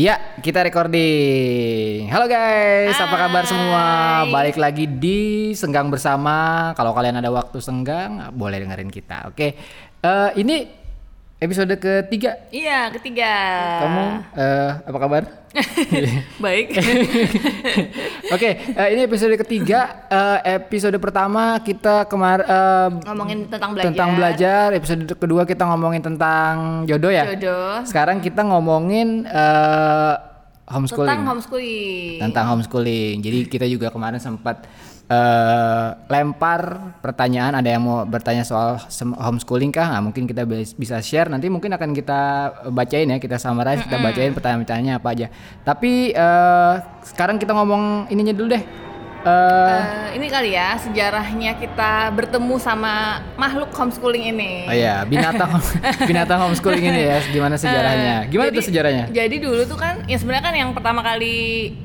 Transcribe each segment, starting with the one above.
Iya, kita recording. Halo guys, apa kabar semua? Balik lagi di Senggang Bersama. Kalau kalian ada waktu senggang, boleh dengerin kita. Oke, Eh, ini episode ketiga. Iya, ketiga. Kamu eh, apa kabar? Baik. Oke, eh, ini episode ketiga. Eh, episode pertama kita kemar eh, Ngomongin tentang belajar. tentang belajar. Episode kedua kita ngomongin tentang jodoh ya. Jodoh. Sekarang kita ngomongin eh, homeschooling. Tentang homeschooling. tentang homeschooling. Jadi kita juga kemarin sempat eh, lempar pertanyaan. Ada yang mau bertanya soal homeschooling kah? Nah, mungkin kita bis- bisa share. Nanti mungkin akan kita bacain ya. Kita summarize, kita bacain pertanyaan-pertanyaannya apa aja. Tapi eh, sekarang kita ngomong ininya dulu deh. Eh, Eh, ini kali ya sejarahnya kita bertemu sama makhluk homeschooling ini. oh ya, binatang binatang homeschooling ini ya. Gimana sejarahnya? Gimana Jadi- tuh sejarahnya? Jadi dulu tuh kan, ya sebenarnya kan yang pertama kali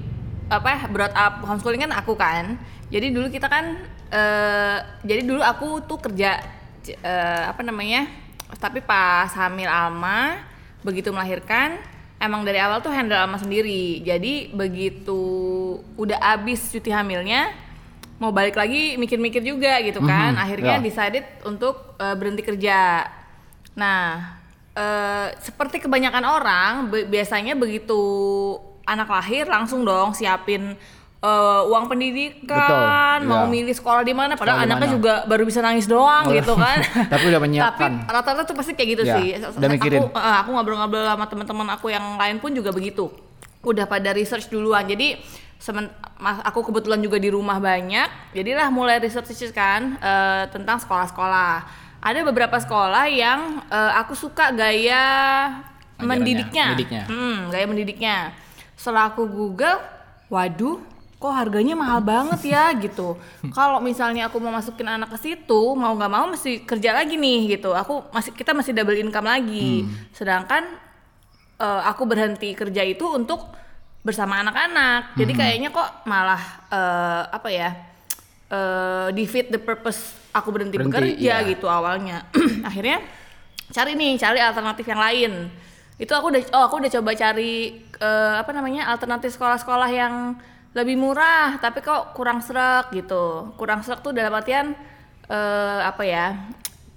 apa brought up homeschooling kan aku kan. Jadi dulu kita kan, eh jadi dulu aku tuh kerja eh, apa namanya? Tapi pas hamil Alma, begitu melahirkan, emang dari awal tuh handle Alma sendiri. Jadi begitu udah abis cuti hamilnya, mau balik lagi mikir-mikir juga gitu kan. Mhm, Akhirnya ya. decided untuk eh, berhenti kerja. Nah, eh, seperti kebanyakan orang, biasanya begitu anak lahir langsung dong siapin eh, uang pendidikan, Betul, mau iya. milih sekolah di mana, padahal Sekolah anaknya mana. juga baru bisa nangis doang Oh, gitu kan. tapi udah menyiapkan. Tapi rata-rata tuh pasti kayak gitu Ya, sih. udah mikirin. Aku, eh, aku ngobrol-ngobrol sama teman-teman aku yang lain pun juga begitu. Udah pada research duluan. Jadi semen, mas- aku kebetulan juga di rumah banyak. Jadilah mulai research kan eh, tentang sekolah-sekolah. Ada beberapa sekolah yang eh, aku suka gaya Ajarannya, mendidiknya. mendidiknya. Hmm, gaya mendidiknya. Setelah aku Google, waduh, kok harganya mahal banget ya gitu. Kalau misalnya aku mau masukin anak ke situ, mau nggak mau mesti kerja lagi nih gitu. Aku masih kita masih double income lagi. Sedangkan eh, aku berhenti kerja itu untuk bersama anak-anak. Jadi kayaknya kok malah eh, apa ya? eh defeat the purpose aku berhenti, Berhenti, bekerja iya. gitu awalnya. Akhirnya cari nih, cari alternatif yang lain. Itu aku udah oh aku udah coba cari eh, apa namanya? alternatif sekolah-sekolah yang lebih murah tapi kok kurang serak gitu. Kurang serak tuh dalam artian eh, apa ya?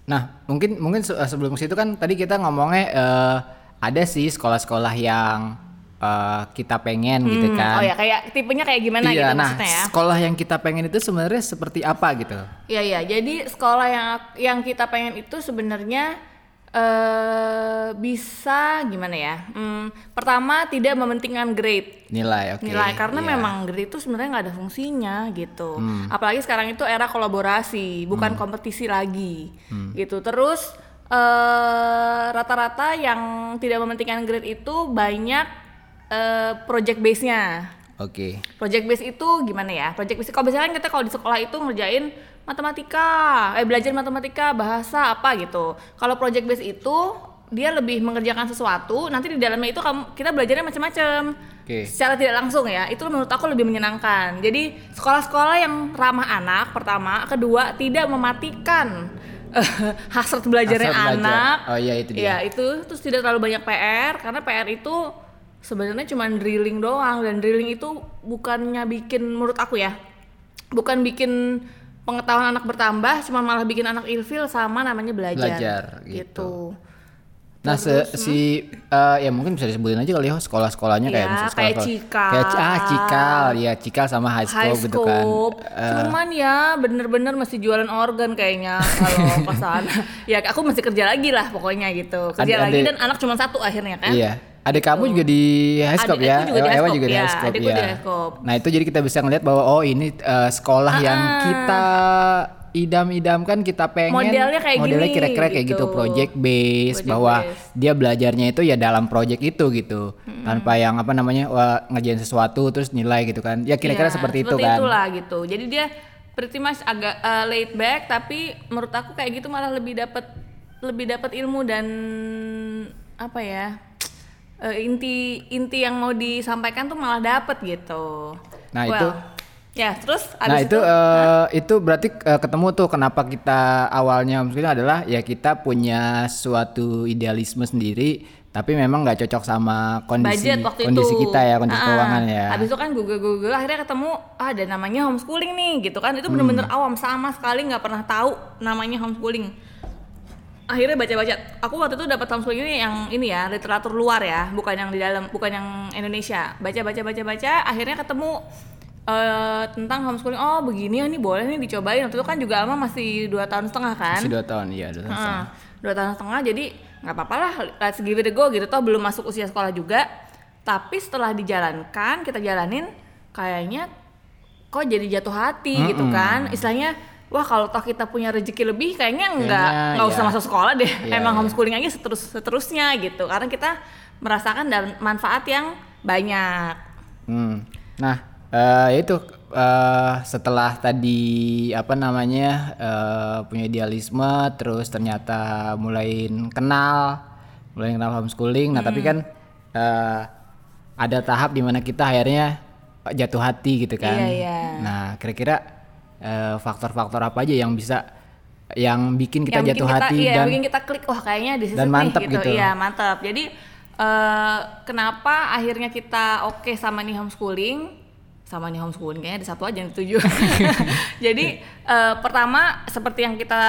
Nah, mungkin mungkin se- sebelum situ kan tadi kita ngomongnya eh, ada sih sekolah-sekolah yang eh, kita pengen gitu Hmm, kan. Oh ya kayak tipenya kayak gimana iya, gitu nah maksudnya ya? sekolah yang kita pengen itu sebenarnya seperti apa gitu? Iya iya. Jadi sekolah yang yang kita pengen itu sebenarnya eh bisa gimana ya? Hmm, pertama tidak mementingkan grade. Nilai, oke. nilai karena iya. memang grade itu sebenarnya nggak ada fungsinya gitu. Hmm. Apalagi sekarang itu era kolaborasi, bukan kompetisi lagi Hmm. gitu. Terus eh, rata-rata yang tidak mementingkan grade itu banyak eh, project base-nya. Oke. Project base itu gimana ya? Project base kalau misalnya kita kalau di sekolah itu ngerjain matematika, eh belajar matematika, bahasa apa gitu. Kalau project base itu dia lebih mengerjakan sesuatu, nanti di dalamnya itu kamu kita belajarnya macam-macam. Oke. Secara tidak langsung ya, itu menurut aku lebih menyenangkan. Jadi sekolah-sekolah yang ramah anak pertama, kedua tidak mematikan eh, hasrat belajarnya Hasrat belajar. anak. Oh iya, itu dia. Ya, itu terus tidak terlalu banyak PR karena PR itu sebenarnya cuma drilling doang dan drilling itu bukannya bikin menurut aku ya bukan bikin pengetahuan anak bertambah cuma malah bikin anak ilfil sama namanya belajar, Belajar, gitu. gitu. Nah, se- si eh, ya mungkin bisa disebutin aja kali ya sekolah-sekolahnya kayak Ya, misalnya kayak sekolah- Cikal. Kayak ah, Cikal, ya Cikal sama High School High gitu kan. scope, Eh, cuman ya bener-bener masih jualan organ kayaknya kalau ke sana. ya aku masih kerja lagi lah pokoknya gitu, kerja lagi dan anak cuma satu akhirnya kan. Iya. Adik kamu juga di Adik- ya? aku juga di Ewa- High Ewa juga di ya. Di ya. School. Nah, itu jadi kita bisa ngeliat bahwa oh ini eh, sekolah yang kita idam-idamkan kita pengen Modelnya kayak modelnya gini, kira-kira kayak gitu gitu. project base Project bahwa base. dia belajarnya itu ya dalam project itu gitu tanpa yang apa namanya wah, ngerjain sesuatu terus nilai gitu kan ya kira-kira Iya, seperti, itu seperti kan itulah gitu. Jadi dia pretty much agak uh, laid back tapi menurut aku kayak gitu malah lebih dapat lebih dapat ilmu dan apa ya? Uh, inti inti yang mau disampaikan tuh malah dapet gitu. Nah, Well, itu Ya, terus Nah abis itu eh, itu berarti eh, ketemu tuh kenapa kita awalnya maksudnya adalah ya kita punya suatu idealisme sendiri tapi memang nggak cocok sama kondisi budget waktu kondisi itu. kita ya kondisi Ah, keuangan ya Habis itu kan Google Google akhirnya ketemu ah, ada namanya homeschooling nih gitu kan. Itu bener-bener Hmm. awam sama sekali nggak pernah tahu namanya homeschooling. Akhirnya baca-baca. Aku waktu itu dapat homeschooling ini yang ini ya literatur luar ya, bukan yang di dalam, bukan yang Indonesia. Baca-baca baca-baca, akhirnya ketemu eh, tentang homeschooling. Oh begini ya nih boleh nih dicobain. Waktu itu kan juga Alma masih dua tahun setengah kan. masih dua tahun iya dua tahun setengah. Heeh, dua tahun setengah jadi nggak apa-apa lah let's give it a go gitu toh belum masuk usia sekolah juga tapi setelah dijalankan kita jalanin kayaknya kok jadi jatuh hati gitu kan istilahnya wah kalau toh kita punya rezeki lebih kayaknya nggak nggak usah ya. masuk sekolah deh Iya, emang iya. homeschooling aja seterus seterusnya gitu karena kita merasakan dan manfaat yang banyak Hmm. Nah, eh, itu eh, setelah tadi apa namanya eh, punya idealisme, terus ternyata mulai kenal, mulai kenal homeschooling. Nah, tapi kan eh, ada tahap di mana kita akhirnya jatuh hati gitu kan. Iya, iya. Nah, kira-kira eh, faktor-faktor apa aja yang bisa yang bikin kita yang bikin jatuh kita, hati iya, dan bikin kita klik wah kayaknya di nih, gitu. gitu. Iya, mantap. Jadi eh, kenapa akhirnya kita oke sama nih homeschooling? Sama nih homeschooling kayaknya ada satu aja yang dituju. Jadi eh, pertama seperti yang kita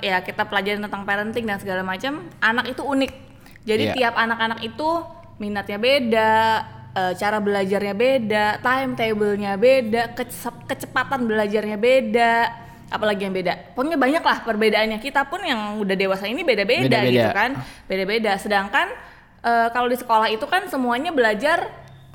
ya kita pelajarin tentang parenting dan segala macam, anak itu unik. Jadi Iya. tiap anak-anak itu minatnya beda, cara belajarnya beda, timetable-nya beda, kecepatan belajarnya beda, apalagi yang beda. Pokoknya banyak lah perbedaannya. Kita pun yang udah dewasa ini beda-beda gitu kan, beda-beda. Sedangkan eh, kalau di sekolah itu kan semuanya belajar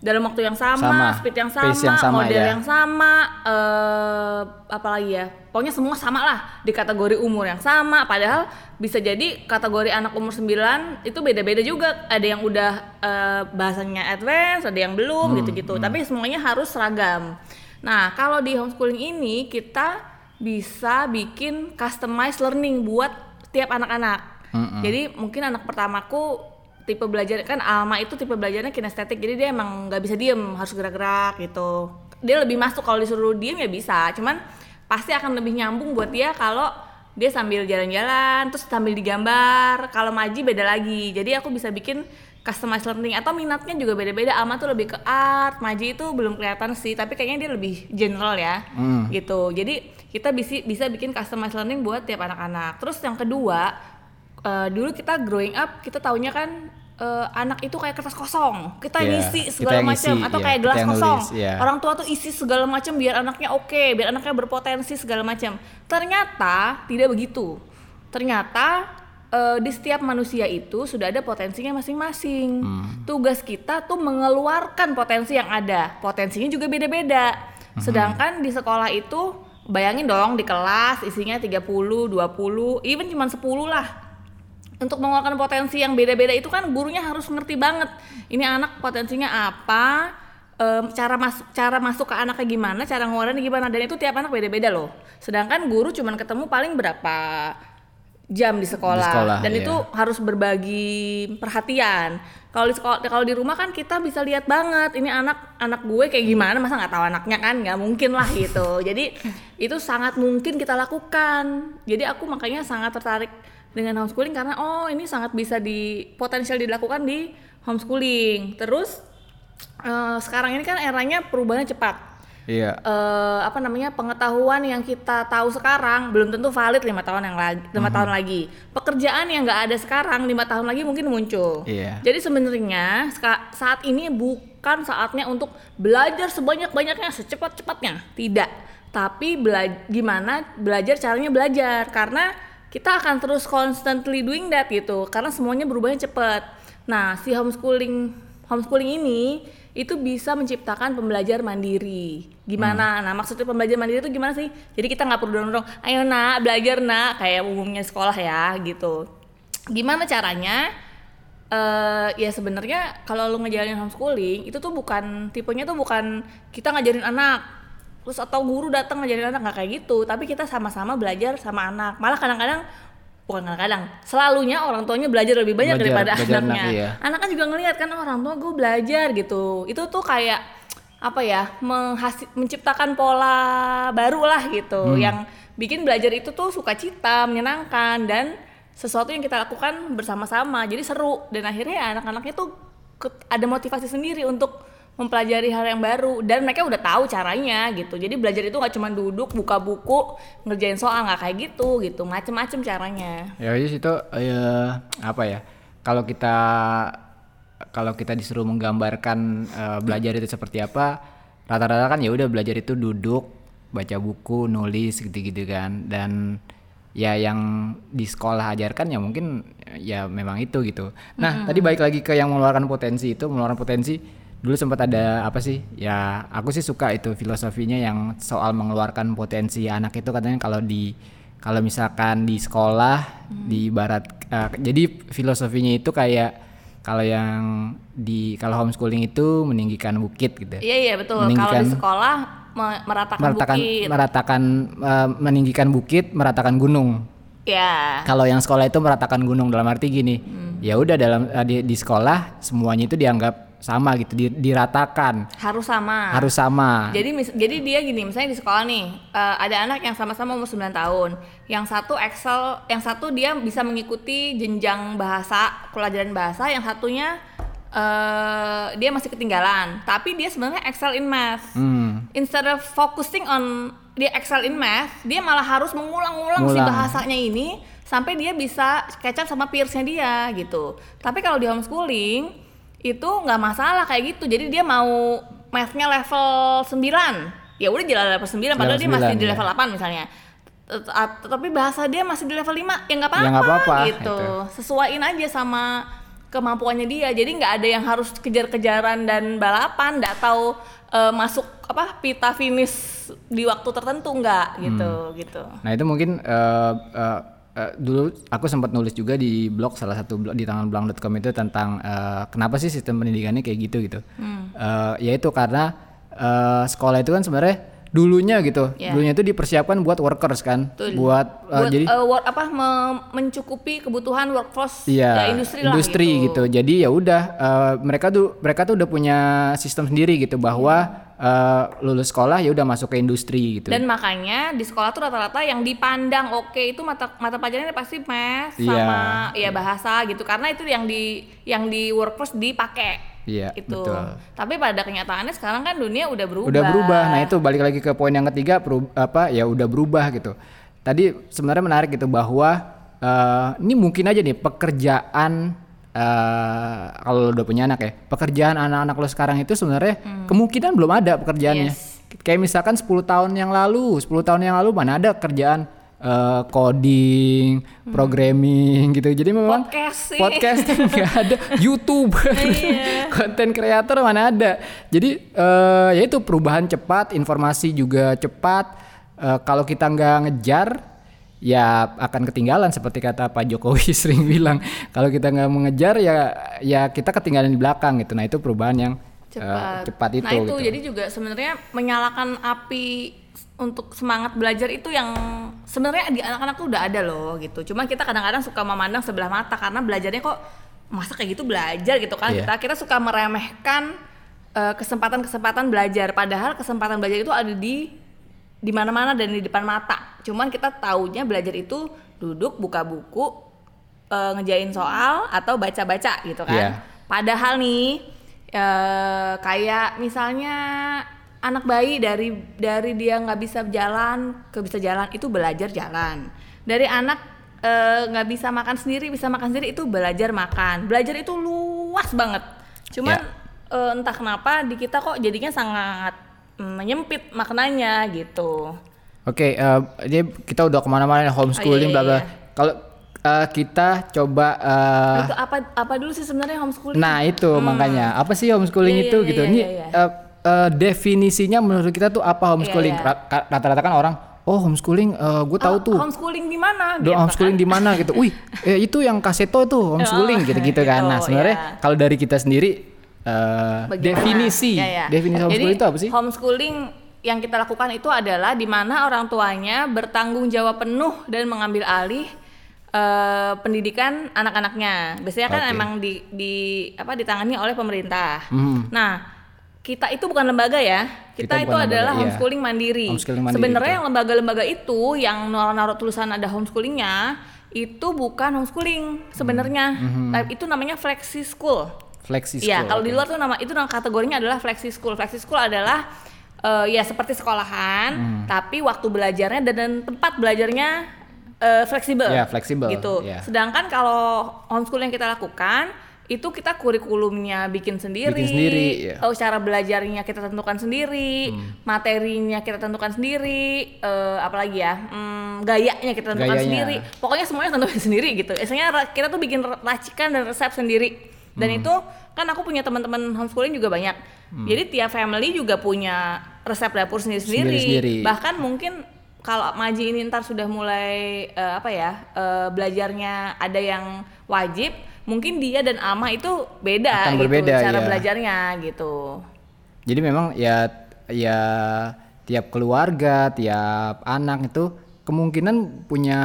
dalam waktu yang sama, Sama. speed yang sama, yang sama, model ya. yang sama, eh apalagi ya. Pokoknya semua sama lah di kategori umur yang sama. Padahal bisa jadi kategori anak umur 9 itu beda-beda juga. Ada yang udah eh, bahasanya advance, ada yang belum Hmm, gitu-gitu. Tapi semuanya harus seragam. Nah, kalau di homeschooling ini kita bisa bikin customized learning buat tiap anak-anak. Jadi mungkin anak pertamaku tipe belajar kan Alma itu tipe belajarnya kinestetik jadi dia emang nggak bisa diem harus gerak-gerak gitu. Dia lebih masuk kalau disuruh diem ya bisa cuman pasti akan lebih nyambung buat dia kalau dia sambil jalan-jalan terus sambil digambar. Kalau Maji beda lagi jadi aku bisa bikin customized learning atau minatnya juga beda-beda. Alma tuh lebih ke art Maji itu belum kelihatan sih tapi kayaknya dia lebih general ya Hmm. gitu. Jadi kita bisa bisa bikin customized learning buat tiap anak-anak. Terus yang kedua eh, dulu kita growing up kita taunya kan eh, anak itu kayak kertas kosong. Kita Iya, ngisi segala macam atau iya, kayak gelas kosong. nulis, iya. orang tua tuh isi segala macam biar anaknya oke biar anaknya berpotensi segala macam ternyata tidak begitu. Ternyata eh, di setiap manusia itu sudah ada potensinya masing-masing. Hmm. tugas kita tuh mengeluarkan potensi yang ada. Potensinya juga beda-beda. Hmm. sedangkan di sekolah itu bayangin dong di kelas isinya 30, 20, even cuma 10 lah. Untuk mengeluarkan potensi yang beda-beda itu kan gurunya harus ngerti banget ini anak potensinya apa em, cara masuk cara masuk ke anaknya gimana cara ngeluarinnya gimana dan itu tiap anak beda-beda loh. Sedangkan guru cuman ketemu paling berapa jam di sekolah, Di sekolah, dan iya. itu harus berbagi perhatian. Kalau di sekolah kalau di rumah kan kita bisa lihat banget ini anak anak gue kayak gimana masa nggak tahu anaknya kan? Nggak mungkin lah gitu. Jadi itu sangat mungkin kita lakukan. Jadi aku makanya sangat tertarik dengan homeschooling karena oh ini sangat bisa di potensial dilakukan di homeschooling. Terus eh, sekarang ini kan eranya perubahannya cepat iya. Eh, apa namanya pengetahuan yang kita tahu sekarang belum tentu valid lima tahun yang lagi lima tahun lagi. Pekerjaan yang nggak ada sekarang lima tahun lagi mungkin muncul. Iya. jadi sebenarnya saat ini bukan saatnya untuk belajar sebanyak banyaknya secepat cepatnya tidak. Tapi bela- gimana belajar caranya belajar. Karena kita akan terus constantly doing that gitu. Karena semuanya berubahnya cepat. Nah si homeschooling homeschooling ini itu bisa menciptakan pembelajar mandiri. Gimana? Nah, maksudnya pembelajar mandiri itu gimana sih? Jadi kita nggak perlu dorong-dorong, ayo nak belajar nak, kayak umumnya sekolah ya gitu. Gimana caranya? eh ya sebenarnya kalau lu ngejalanin homeschooling itu tuh bukan tipenya tuh bukan kita ngajarin anak terus atau guru datang ngajarin anak nggak kayak gitu tapi kita sama-sama belajar sama anak malah kadang-kadang bukan kadang-kadang selalunya orang tuanya belajar lebih banyak Belajar- daripada belajar anaknya. anak, iya. anak kan juga ngelihat kan "Oh, orang tua gue belajar gitu. Itu tuh kayak apa ya menghasi- menciptakan pola baru lah gitu. Hmm. yang bikin belajar itu tuh sukacita menyenangkan dan sesuatu yang kita lakukan bersama-sama. Jadi seru. Dan akhirnya ya anak-anaknya tuh ada motivasi sendiri untuk mempelajari hal yang baru dan mereka udah tahu caranya gitu jadi belajar itu nggak cuma duduk buka buku ngerjain soal nggak kayak gitu gitu macem-macem caranya Ya wis itu eh, apa ya? Kalau kita kalau kita disuruh menggambarkan eh, belajar itu seperti apa, rata-rata kan ya udah belajar itu duduk, baca buku, nulis gitu-gitu kan. Dan ya yang di sekolah ajarkan ya mungkin ya memang itu gitu. Nah, tadi balik lagi ke yang mengeluarkan potensi itu, mengeluarkan potensi dulu sempat ada apa sih? Ya, aku sih suka itu filosofinya yang soal mengeluarkan potensi anak itu katanya kalau di kalau misalkan di sekolah di barat eh, jadi filosofinya itu kayak kalau yang di kalau homeschooling itu meninggikan bukit gitu. iya iya betul kalau di sekolah me- meratakan, meratakan bukit meratakan eh, meninggikan bukit, meratakan gunung. ya Kalau yang sekolah itu meratakan gunung dalam arti gini. Ya udah dalam eh, di, di sekolah semuanya itu dianggap sama gitu, di- diratakan. harus sama Harus sama. Jadi mis- jadi dia gini, misalnya di sekolah nih, eh, ada anak yang sama-sama umur 9 tahun. Yang satu Excel, yang satu dia bisa mengikuti jenjang bahasa, pelajaran bahasa, yang satunya eh, dia masih ketinggalan. Tapi dia sebenarnya Excel in math. Hmm. Instead of focusing on dia Excel in math, dia malah harus mengulang-ulang si bahasanya ini sampai dia bisa catch up sama peersnya dia gitu. Tapi kalau di homeschooling itu nggak masalah kayak gitu. Jadi dia mau mathnya level 9 ya udah jalan level 9 padahal dia masih 9, di ya. level 8 misalnya. Tapi bahasa dia masih di level 5 ya nggak apa-apa Ya nggak apa-apa, gitu. itu. Sesuaiin aja sama kemampuannya dia. Jadi nggak ada yang harus kejar-kejaran dan balapan, nggak tahu eh, masuk apa pita finish di waktu tertentu nggak gitu gitu. Nah itu mungkin eh, eh, eh, dulu aku sempat nulis juga di blog salah satu blog di tanganbelang.com itu tentang eh, kenapa sih sistem pendidikannya kayak gitu gitu. Eh, yaitu karena eh, sekolah itu kan sebenarnya dulunya gitu, Ya. dulunya itu dipersiapkan buat workers kan, Betul. buat, Buat, jadi eh, work- apa me- mencukupi kebutuhan workforce Iya, ya, industri, lah gitu. Jadi ya udah eh, mereka tuh mereka tuh udah punya sistem sendiri gitu bahwa eh, lulus sekolah ya udah masuk ke industri gitu. Dan makanya di sekolah tuh rata-rata yang dipandang oke itu mata mata pelajarannya pasti math Iya. sama ya bahasa gitu karena itu yang di yang di workforce dipakai. Iya, itu. betul. Tapi pada kenyataannya sekarang kan dunia udah berubah. Udah berubah. Nah, itu balik lagi ke poin yang ketiga apa ya udah berubah gitu. Tadi sebenarnya menarik gitu bahwa eh, ini mungkin aja nih pekerjaan eh, kalau lo udah punya anak ya, pekerjaan anak-anak lo sekarang itu sebenarnya kemungkinan belum ada pekerjaannya. Yes. Kayak misalkan 10 tahun yang lalu, 10 tahun yang lalu mana ada kerjaan eh, coding, programming gitu. Jadi memang Podcast sih. podcast nggak ada YouTube Iya. konten kreator mana ada jadi eh, ya itu perubahan cepat informasi juga cepat Eh, kalau kita nggak ngejar ya akan ketinggalan seperti kata Pak Jokowi sering bilang kalau kita nggak mengejar ya ya kita ketinggalan di belakang gitu nah itu perubahan yang eh, cepat. cepat itu Nah itu gitu. jadi juga sebenarnya menyalakan api untuk semangat belajar itu yang sebenarnya di anak-anak tuh udah ada loh gitu. Cuma kita kadang-kadang suka memandang sebelah mata karena belajarnya kok masa kayak gitu belajar gitu kan. Iya. Kita kita suka meremehkan eh, kesempatan-kesempatan belajar padahal kesempatan belajar itu ada di di mana-mana dan di depan mata. Cuman kita taunya belajar itu duduk buka buku eh, ngejain soal atau baca-baca gitu kan. Iya. Padahal nih eh, kayak misalnya anak bayi dari dari dia nggak bisa jalan ke bisa jalan itu belajar jalan. Dari anak eh, nggak bisa makan sendiri bisa makan sendiri itu belajar makan. Belajar itu luas banget. Cuman eh, entah kenapa di kita kok jadinya sangat menyempit maknanya gitu. Oke, eh, ini kita udah ke mana-mana homeschooling Oh, iya, bla bla. iya. Kalau eh, kita coba itu apa apa dulu sih sebenarnya homeschooling? Nah itu makanya apa sih homeschooling Iya, itu iya, gitu? iya, Ini iya, iya. eh, eh, definisinya menurut kita tuh apa homeschooling? Iya, iya. Ra- ka- Rata-rata kan orang, oh homeschooling, gue tahu Oh, tuh. Homeschooling di mana? Do gitu homeschooling kan? di mana gitu? Wih, eh, itu yang kaseto itu homeschooling Oh, gitu-gitu kan. Nah gitu, sebenarnya iya. kalau dari kita sendiri Bagaimana? definisi, Ya, ya. definisi homeschooling Jadi, itu apa sih? Homeschooling yang kita lakukan itu adalah di mana orang tuanya bertanggung jawab penuh dan mengambil alih eh, pendidikan anak-anaknya. Biasanya kan Oke. emang di, di apa ditangani oleh pemerintah. Hmm. Nah, kita itu bukan lembaga ya. Kita Kita, itu lembaga, adalah iya. homeschooling mandiri. Homeschooling mandiri, Sebenarnya yang lembaga-lembaga itu yang naruh-naruh tulisan ada homeschoolingnya itu bukan homeschooling sebenarnya. Tapi itu namanya flexi school. Flexi Iya, school, kalau di oke. luar tuh nama itu nama kategorinya adalah flexi school. Flexi school adalah eh, ya seperti sekolahan, Hmm. tapi waktu belajarnya dan, dan tempat belajarnya eh, fleksibel. Ya, fleksibel, Gitu. ya. Sedangkan kalau homeschool yang kita lakukan itu kita kurikulumnya bikin sendiri, Bikin sendiri, ya. eh, cara belajarnya kita tentukan sendiri, Hmm. materinya kita tentukan sendiri, eh, apalagi ya, hmm, gayanya kita tentukan Gayanya. sendiri. Pokoknya semuanya tentukan sendiri gitu. Biasanya kita tuh bikin racikan dan resep sendiri. Dan Hmm. itu kan aku punya teman-teman homeschooling juga banyak. Jadi tiap family juga punya resep dapur sendiri-sendiri. Bahkan mungkin kalau Maji ini ntar sudah mulai eh, apa ya eh, belajarnya ada yang wajib, mungkin dia dan Ama itu beda Akan gitu berbeda, cara ya. belajarnya gitu. Jadi memang ya ya tiap keluarga, tiap anak itu kemungkinan punya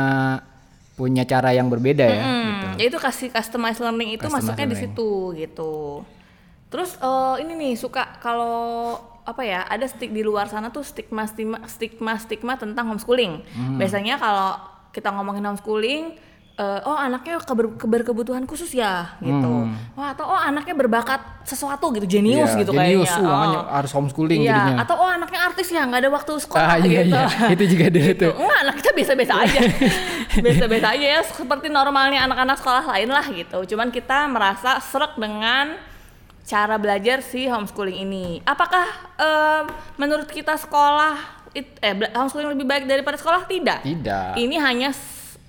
punya cara yang berbeda ya. gitu. Hmm, ya itu kasih customized learning itu Customized masuknya di situ gitu. Terus eh, ini nih suka kalau apa ya ada stik di luar sana tuh stigma stigma stigma stigma tentang homeschooling. Hmm. Biasanya kalau kita ngomongin homeschooling eh, oh anaknya keber, berkebutuhan khusus ya gitu. Wah atau oh anaknya berbakat sesuatu gitu jenius Hmm. Iya, gitu jenius, kayaknya. uh, Oh. harus homeschooling Iya, jadinya. atau oh anaknya artis ya nggak ada waktu sekolah Ah iya gitu. iya, itu juga dulu tuh. Enggak, anak kita biasa-biasa aja. biasa-biasa aja ya, seperti normalnya anak-anak sekolah lain lah gitu. Cuman kita merasa serak dengan cara belajar si homeschooling ini. Apakah em, menurut kita sekolah it- eh homeschooling lebih baik daripada sekolah? Tidak. Tidak. Ini hanya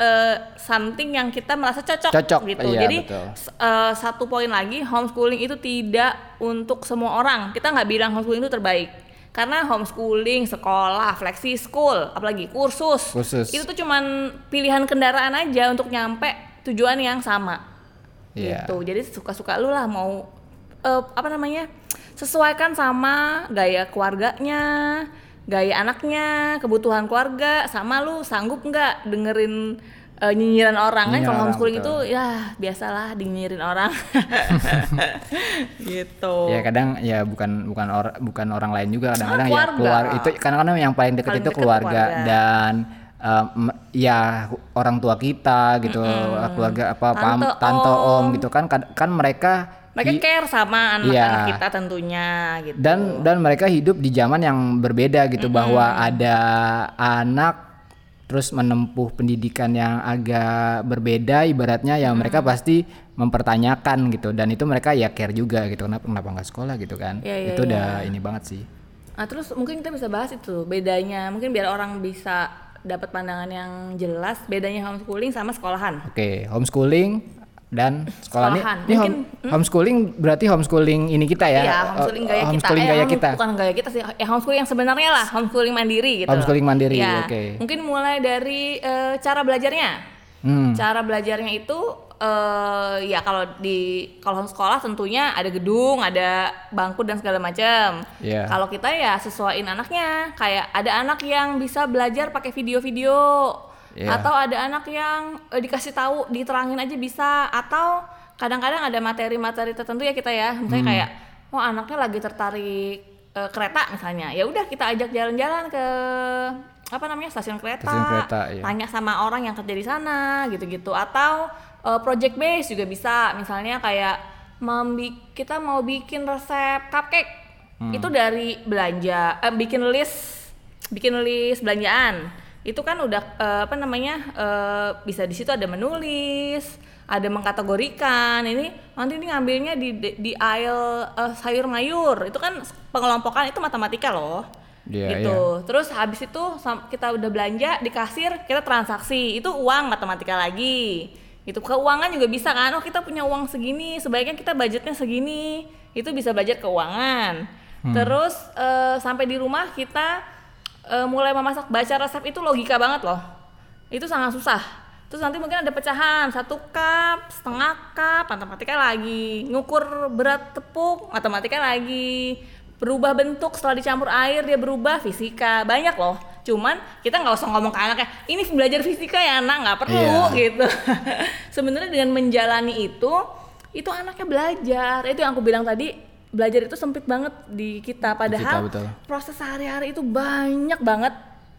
eh, something yang kita merasa cocok, Cocok, gitu. iya, Jadi betul. eh, satu poin lagi homeschooling itu tidak untuk semua orang. Kita nggak bilang homeschooling itu terbaik. Karena homeschooling, sekolah, flexi school, apalagi kursus, Kursus. itu tuh cuman pilihan kendaraan aja untuk nyampe tujuan yang sama. Iya. Gitu. Jadi suka-suka lu lah mau eh, apa namanya? sesuaikan sama gaya keluarganya, gaya anaknya, kebutuhan keluarga, sama lu sanggup nggak dengerin eh, nyinyiran orang kan kalau homeschooling betul. itu ya biasalah dinyirin orang. gitu. Ya kadang ya bukan bukan orang bukan orang lain juga kadang-kadang ya keluarga. keluar itu kadang-kadang yang paling dekat itu keluarga, keluarga. dan em, ya orang tua kita gitu keluarga apa pam, Tante, tante om. om. gitu kan kan mereka Mereka care sama anak-anak Iya. kita tentunya gitu. dan dan mereka hidup di zaman yang berbeda gitu bahwa ada anak terus menempuh pendidikan yang agak berbeda ibaratnya ya mereka pasti mempertanyakan gitu. Dan itu mereka ya care juga gitu kenapa kenapa nggak sekolah? gitu kan. Iya, iya, itu udah ini banget sih. Nah, terus mungkin kita bisa bahas itu bedanya, mungkin biar orang bisa dapat pandangan yang jelas bedanya homeschooling sama sekolahan. oke homeschooling dan sekolah ini, Sekolahan. ini home- Mungkin, homeschooling berarti homeschooling ini kita ya eh, homeschooling gaya kita. homeschooling Eh, gaya home- kita Bukan gaya kita sih, ya homeschooling yang sebenarnya lah, homeschooling mandiri gitu. Homeschooling mandiri, Iya. oke. Mungkin mulai dari eh, cara belajarnya. Hmm. Cara belajarnya itu eh ya kalau di kalau sekolah tentunya ada gedung, ada bangku dan segala macam. Iya. Kalau kita ya sesuaiin anaknya. Kayak ada anak yang bisa belajar pakai video-video. Iya. Atau ada anak yang eh, dikasih tahu, diterangin aja bisa atau kadang-kadang ada materi-materi tertentu ya kita ya. Misalnya Hmm. kayak oh anaknya lagi tertarik eh, kereta misalnya. Ya udah kita ajak jalan-jalan ke apa namanya stasiun kereta, Stasiun kereta, iya. tanya sama orang yang kerja di sana gitu-gitu atau uh, project base juga bisa misalnya kayak membi- kita mau bikin resep cupcake Hmm. itu dari belanja eh, bikin list bikin list belanjaan itu kan udah eh, apa namanya eh, bisa di situ ada menulis ada mengkategorikan. Ini nanti ini ngambilnya di di, di aisle eh, sayur mayur. Itu kan pengelompokan itu matematika loh. Iya, gitu. terus habis itu kita udah belanja di kasir kita transaksi. Itu uang matematika lagi. Itu keuangan juga bisa kan? Oh kita punya uang segini sebaiknya kita budgetnya segini. Itu bisa budget keuangan. Terus eh, sampai di rumah kita eh, mulai memasak baca resep itu logika banget loh. Itu sangat susah. Terus nanti mungkin ada pecahan satu cup setengah cup matematika lagi. Ngukur berat tepung matematika lagi. Berubah bentuk setelah dicampur air dia berubah fisika. Banyak loh. Cuman kita nggak usah ngomong ke anaknya ini belajar fisika ya anak nggak perlu Iya. gitu. Sebenarnya dengan menjalani itu itu anaknya belajar. Itu yang aku bilang tadi belajar itu sempit banget di kita padahal betul. proses sehari-hari itu banyak banget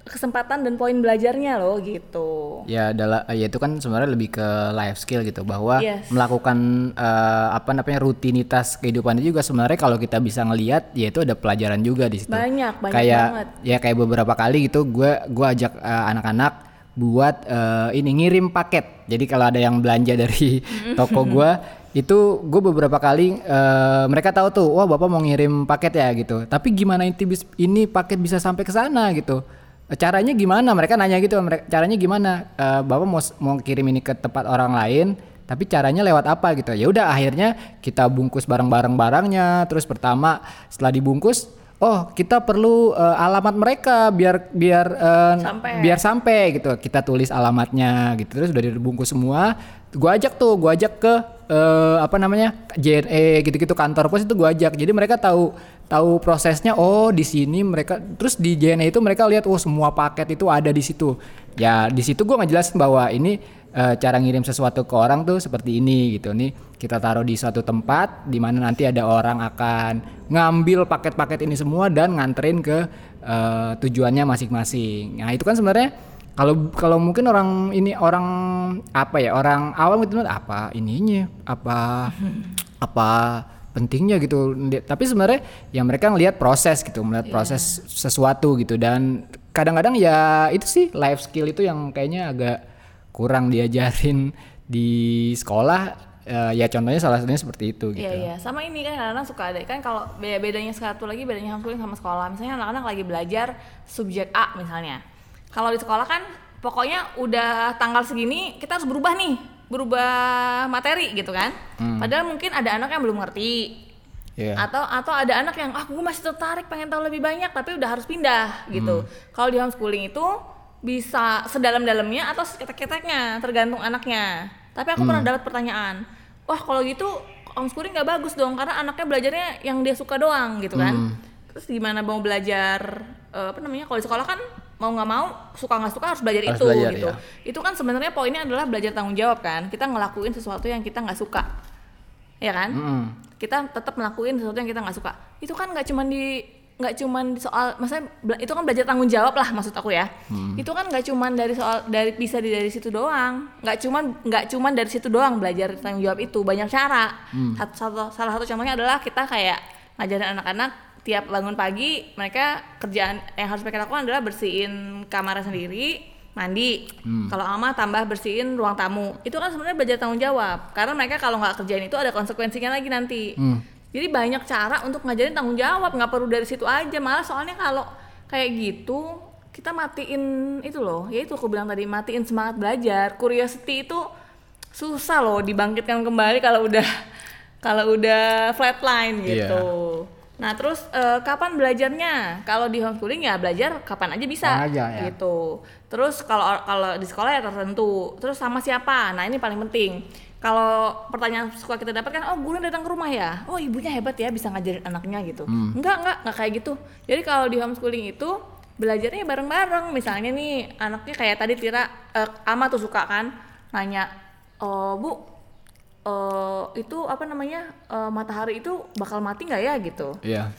kesempatan dan poin belajarnya loh gitu. Ya adalah ya itu kan sebenarnya lebih ke life skill gitu bahwa Yes. melakukan eh, apa namanya rutinitas kehidupan itu juga sebenarnya kalau kita bisa ngelihat ya itu ada pelajaran juga di situ. Banyak, banyak kayak banget. ya kayak beberapa kali gitu gue gua ajak eh, anak-anak buat eh, ini ngirim paket. Jadi kalau ada yang belanja dari toko gua itu gue beberapa kali eh, mereka tahu tuh wah bapak mau ngirim paket ya gitu. Tapi gimana ini ini paket bisa sampai ke sana gitu? Caranya gimana? Mereka nanya gitu, mereka caranya gimana? Eh, bapak mau mau kirim ini ke tempat orang lain, tapi caranya lewat apa gitu? Ya udah akhirnya kita bungkus barang-barang barangnya. Terus pertama setelah dibungkus, oh kita perlu eh, alamat mereka biar biar eh, Sampai. biar sampai gitu. Kita tulis alamatnya gitu. Terus udah dibungkus semua. Gua ajak tuh, gua ajak ke eh, apa namanya JNE gitu-gitu kantor pos itu gua ajak. Jadi mereka tahu tahu prosesnya. Oh di sini mereka terus di JNE itu mereka lihat oh semua paket itu ada di situ. Ya di situ gua ngejelasin bahwa ini eh, cara ngirim sesuatu ke orang tuh seperti ini gitu nih kita taruh di suatu tempat di mana nanti ada orang akan ngambil paket-paket ini semua dan nganterin ke eh, tujuannya masing-masing. Nah itu kan sebenarnya kalau kalau mungkin orang ini orang apa ya orang awam gitu apa ininya apa apa pentingnya gitu. Tapi sebenarnya ya mereka ngelihat proses gitu melihat proses sesuatu gitu. Dan kadang-kadang ya itu sih life skill itu yang kayaknya agak kurang diajarin di sekolah. Eh, ya contohnya salah satunya seperti itu gitu. Iya. Iya, sama ini kan kadang-kadang suka ada kan kalau beda bedanya satu lagi bedanya homeschooling sama sekolah. Misalnya anak-anak lagi belajar subjek A misalnya. Kalau di sekolah kan pokoknya udah tanggal segini kita harus berubah nih, berubah materi gitu kan. Padahal mungkin ada anak yang belum ngerti. Iya. Atau atau ada anak yang ah gue masih tertarik pengen tahu lebih banyak tapi udah harus pindah gitu. Kalau di homeschooling itu bisa sedalam-dalamnya atau seketek-keteknya tergantung anaknya. Tapi aku pernah dapat pertanyaan, wah kalau gitu homeschooling nggak bagus dong karena anaknya belajarnya yang dia suka doang gitu kan. Terus gimana mau belajar eh, apa namanya kalau di sekolah kan mau nggak mau suka nggak suka harus belajar Harus itu belajar, gitu. ya. Itu kan sebenarnya poinnya adalah belajar tanggung jawab kan. Kita ngelakuin sesuatu yang kita nggak suka, ya kan? Mm-mm. kita tetap ngelakuin sesuatu yang kita nggak suka itu kan nggak cuman di nggak cuman di soal maksudnya itu kan belajar tanggung jawab lah maksud aku ya itu kan nggak cuman dari soal dari bisa di dari situ doang nggak cuman nggak cuman dari situ doang belajar tanggung jawab itu banyak cara satu, satu- salah satu contohnya adalah kita kayak ngajarin anak-anak tiap bangun pagi mereka kerjaan yang harus mereka lakukan adalah bersihin kamarnya sendiri mandi. Kalau ama tambah bersihin ruang tamu. Itu kan sebenarnya belajar tanggung jawab karena mereka kalau nggak kerjain itu ada konsekuensinya lagi nanti. Jadi banyak cara untuk ngajarin tanggung jawab nggak perlu dari situ aja. Malah soalnya kalau kayak gitu kita matiin itu loh ya itu aku bilang tadi matiin semangat belajar. Curiosity itu susah loh dibangkitkan kembali kalau udah kalau udah flatline gitu nah terus eh, kapan belajarnya? Kalau di homeschooling ya belajar kapan aja bisa Kapan aja, ya. gitu. Terus kalau kalau di sekolah ya tertentu. Terus sama siapa? Nah ini paling penting. Kalau pertanyaan suka kita dapatkan oh guru datang ke rumah ya? Oh ibunya hebat ya bisa ngajarin anaknya gitu. Enggak enggak enggak kayak gitu. Jadi kalau di homeschooling itu belajarnya bareng-bareng. Misalnya nih anaknya kayak tadi Tira eh, Ama tuh suka kan nanya oh bu eh, itu apa namanya eh, matahari itu bakal mati nggak ya gitu? Iya.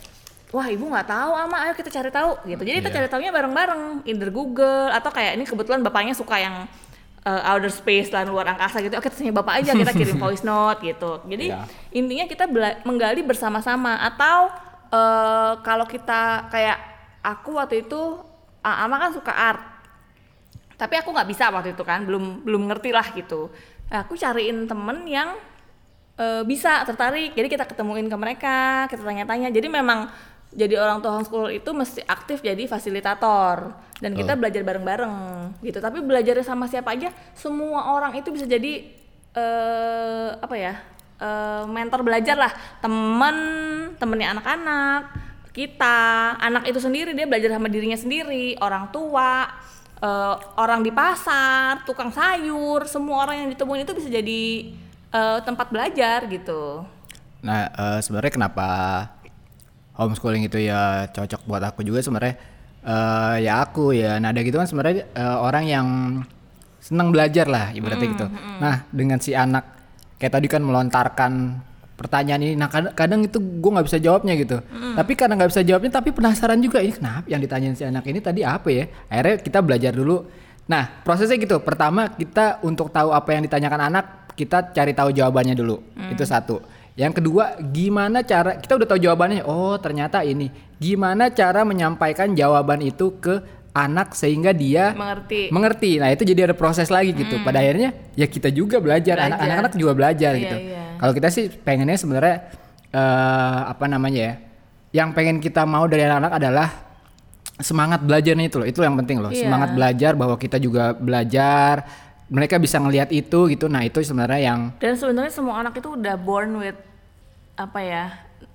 wah ibu nggak tahu ama ayo kita cari tahu gitu. Jadi kita Iya. cari tahunya bareng-bareng either Google atau kayak ini kebetulan bapaknya suka yang uh, outer space lah luar angkasa gitu. Oke tanya bapak aja kita kirim voice note gitu. Jadi Iya. intinya kita menggali bersama-sama. Atau uh, kalau kita kayak aku waktu itu ama kan suka art. Tapi aku nggak bisa waktu itu kan belum belum ngerti lah gitu aku cariin temen yang eh, bisa tertarik. Jadi kita ketemuin ke mereka kita tanya-tanya. Jadi memang jadi orang tua homeschool itu mesti aktif jadi fasilitator. Dan kita belajar bareng-bareng gitu. Tapi belajarnya sama siapa aja semua orang itu bisa jadi eh apa ya eh, mentor belajar lah. Temen temennya anak-anak kita anak itu sendiri dia belajar sama dirinya sendiri orang tua eh, orang di pasar, tukang sayur, semua orang yang ditemuin itu bisa jadi eh, tempat belajar gitu. Nah, eh, sebenarnya kenapa homeschooling itu ya cocok buat aku juga sebenarnya eh, ya aku ya nada gitu kan sebenarnya eh, orang yang senang belajar lah ibaratnya gitu. Nah, dengan si anak kayak tadi kan melontarkan pertanyaan ini. Nah kadang, kadang itu gue nggak bisa jawabnya gitu. Tapi karena nggak bisa jawabnya tapi penasaran juga ini kenapa yang ditanyain si anak ini tadi apa ya? Akhirnya kita belajar dulu. Nah prosesnya gitu. Pertama kita untuk tahu apa yang ditanyakan anak kita cari tahu jawabannya dulu. Itu satu. Yang kedua gimana cara kita udah tahu jawabannya. Oh ternyata ini. Gimana cara menyampaikan jawaban itu ke anak sehingga dia Mengerti. mengerti. Nah, itu jadi ada proses lagi gitu. Pada akhirnya ya kita juga belajar, Belajar. anak- anak-anak juga belajar Iya, gitu. iya. Kalau kita sih pengennya sebenarnya eh apa namanya ya? Yang pengen kita mau dari anak-anak adalah semangat belajarnya itu loh. Itu yang penting loh. Iya. Semangat belajar bahwa kita juga belajar. Mereka bisa ngelihat itu gitu. Nah, itu sebenarnya yang Dan sebenarnya semua anak itu udah born with apa ya?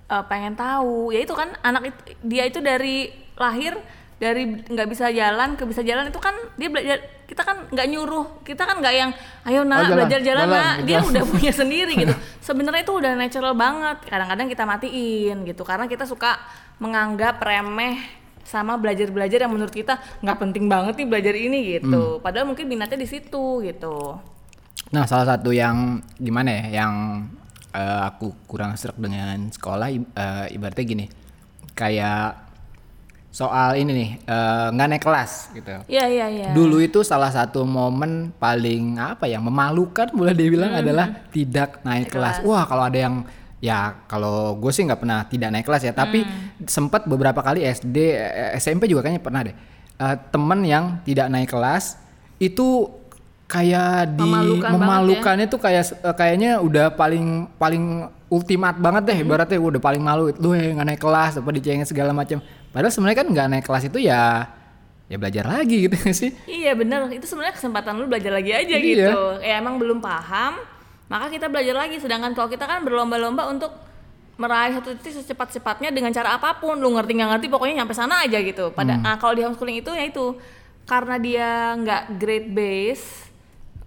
eh, pengen tahu. Ya itu kan anak itu dia itu dari lahir dari nggak bisa jalan ke bisa jalan itu kan dia belajar kita kan nggak nyuruh kita kan nggak yang ayo nak Oh, jalan, belajar jalan, jalan, nak. Gitu. dia udah punya sendiri gitu. Sebenarnya itu udah natural banget kadang-kadang kita matiin gitu karena kita suka menganggap remeh sama belajar-belajar yang menurut kita nggak penting banget nih belajar ini gitu. Padahal mungkin minatnya di situ gitu. Nah, salah satu yang gimana ya, yang eh, aku kurang serak dengan sekolah, eh, ibaratnya gini, kayak soal ini nih, eh, nggak naik kelas gitu. Iya iya iya. Dulu itu salah satu momen paling apa ya, memalukan boleh dibilang adalah tidak naik kelas. Wah, kalau ada yang ya kalau gue sih nggak pernah tidak naik kelas ya, tapi sempat beberapa kali SD, eh, SMP juga kayaknya pernah deh. Eh, temen yang tidak naik kelas itu kayak di Memalukan ya. memalukannya tuh kayak kayaknya udah paling paling ultimat banget deh ibaratnya udah paling malu lu yang nggak naik kelas apa dicengin segala macam padahal sebenarnya kan nggak naik kelas itu ya ya belajar lagi gitu sih Iya bener, itu sebenarnya kesempatan lu belajar lagi aja Iya. gitu. Ya emang belum paham, maka kita belajar lagi. Sedangkan kalau kita kan berlomba-lomba untuk meraih satu titik secepat-cepatnya dengan cara apa pun. Lu ngerti nggak ngerti, pokoknya nyampe sana aja gitu. Pada, Hmm. nah, kalau di homeschooling itu ya itu karena dia nggak grade base,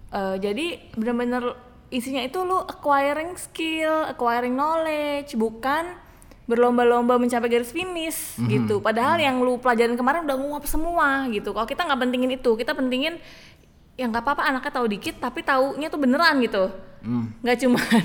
eh, jadi bener-bener isinya itu lu acquiring skill, acquiring knowledge, bukan berlomba-lomba mencapai garis finish Mhm. gitu. Padahal yang lu pelajarin kemarin udah nguap semua gitu. Kalau kita nggak pentingin itu, kita pentingin ya nggak apa-apa anaknya tahu dikit tapi taunya tuh beneran gitu. Hmm. Nggak cuman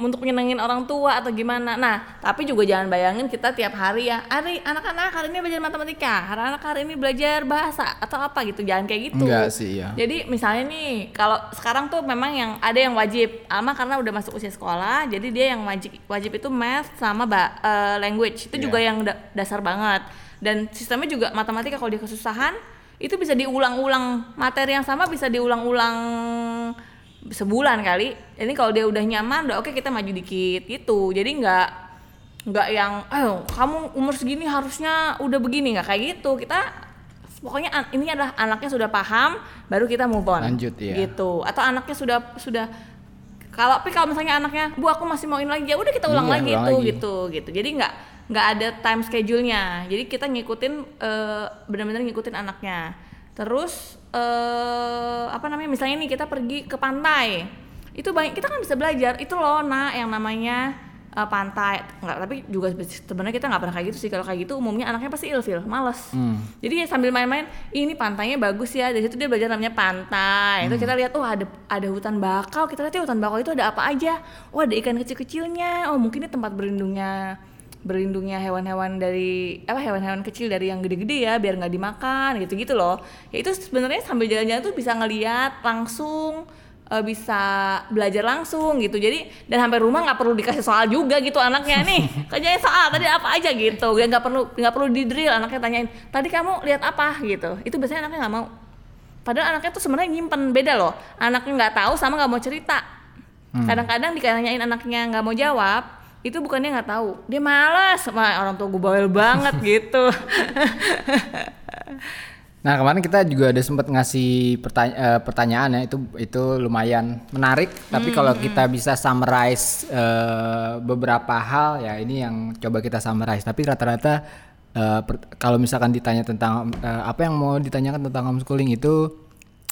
untuk nyenengin orang tua atau gimana. Nah, tapi juga jangan bayangin kita tiap hari ya, hari anak-anak hari ini belajar matematika, anak-anak hari ini belajar bahasa atau apa gitu. Jangan kayak gitu. Enggak sih, ya. Jadi misalnya nih, kalau sekarang tuh memang yang ada yang wajib, Alma karena udah masuk usia sekolah, jadi dia yang wajib wajib itu math sama ba- eh, language. Itu Iya. juga yang da- dasar banget. Dan sistemnya juga matematika kalau dia kesusahan, itu bisa diulang-ulang materi yang sama bisa diulang-ulang sebulan kali. Jadi kalau dia udah nyaman, udah oke kita maju dikit gitu. Jadi nggak nggak yang, ayo kamu umur segini harusnya udah begini nggak kayak gitu. Kita pokoknya an- ini adalah anaknya sudah paham, baru kita move on. Lanjut, ya. Gitu. Atau anaknya sudah sudah kalau tapi kalau misalnya anaknya, bu aku masih mauin lagi, ya udah kita ulang Iya, lagi ulang itu lagi. gitu gitu. Jadi nggak nggak ada time schedule-nya. Jadi kita ngikutin eh, benar-benar ngikutin anaknya. Terus eh apa namanya? Misalnya nih kita pergi ke pantai. Itu banyak kita kan bisa belajar. Itu loh nak yang namanya eh, pantai. Enggak, tapi juga sebenarnya kita nggak pernah kayak gitu sih. Kalau kayak gitu umumnya anaknya pasti ilfil, males. Jadi ya sambil main-main, "Ih, ini pantainya bagus ya. Dari situ dia belajar namanya pantai. Itu kita lihat, oh ada ada hutan bakau. Kita lihat ya hutan bakau itu ada apa aja. Oh ada ikan kecil-kecilnya. Oh mungkin ini tempat berlindungnya berlindungnya hewan-hewan dari apa hewan-hewan kecil dari yang gede-gede ya biar nggak dimakan gitu-gitu loh. Ya itu sebenarnya sambil jalan-jalan tuh bisa ngeliat langsung eh, bisa belajar langsung gitu. Jadi dan sampai rumah nggak perlu dikasih soal juga gitu anaknya nih. Kerjain soal tadi apa aja gitu. Nggak perlu nggak perlu di drill anaknya tanyain tadi kamu lihat apa? gitu. Itu biasanya anaknya nggak mau. Padahal anaknya tuh sebenarnya nyimpen beda loh. Anaknya nggak tahu sama nggak mau cerita. Kadang-kadang ditanyain anaknya nggak mau jawab itu bukannya nggak tahu dia malas sama orang tua gue bawel banget gitu Nah kemarin kita juga ada sempat ngasih pertanya- eh, pertanyaan ya itu itu lumayan menarik. Tapi kalau kita bisa summarize eh, beberapa hal ya ini yang coba kita summarize. Tapi rata-rata per- kalau misalkan ditanya tentang eh, apa yang mau ditanyakan tentang homeschooling itu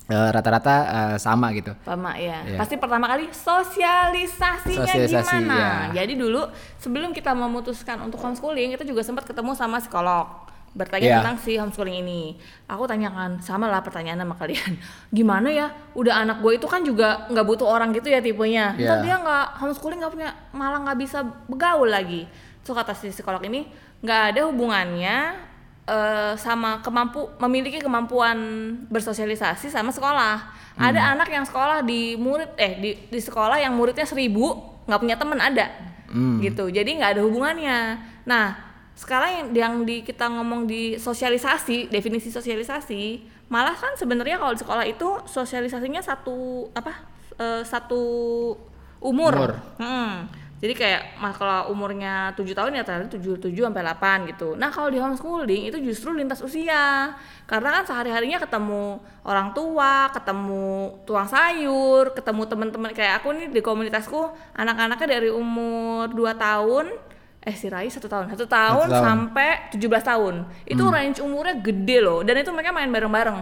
eh, rata-rata eh, sama gitu. Pama ya. Iya. Pasti pertama kali sosialisasinya Sosialisasi, gimana. ya. Jadi dulu sebelum kita memutuskan untuk homeschooling kita juga sempat ketemu sama psikolog. bertanya Iya. tentang si homeschooling ini. Aku tanyakan sama lah pertanyaan sama kalian. Gimana ya? Udah anak gue itu kan juga nggak butuh orang gitu ya tipenya. Ntar Iya. dia nggak homeschooling nggak punya malah nggak bisa bergaul lagi. So kata si psikolog ini nggak ada hubungannya eh, sama kemampu memiliki kemampuan bersosialisasi sama sekolah. Ada anak yang sekolah di murid eh di, di sekolah yang muridnya seribu nggak punya temen ada gitu. Jadi nggak ada hubungannya. Nah sekarang yang, yang di kita ngomong di sosialisasi definisi sosialisasi malah kan sebenarnya kalau di sekolah itu sosialisasinya satu apa eh, satu umur. Umur. Hmm. Jadi kayak mas kalau umurnya 7 tahun ya ternyata 7 7 sampai 8 gitu. Nah, kalau di homeschooling itu justru lintas usia. Karena kan sehari-harinya ketemu orang tua, ketemu tuang sayur, ketemu teman-teman kayak aku nih di komunitasku anak-anaknya dari umur 2 tahun eh si Rai satu tahun satu tahun, tahun. sampai 17 tahun itu range umurnya gede loh dan itu mereka main bareng-bareng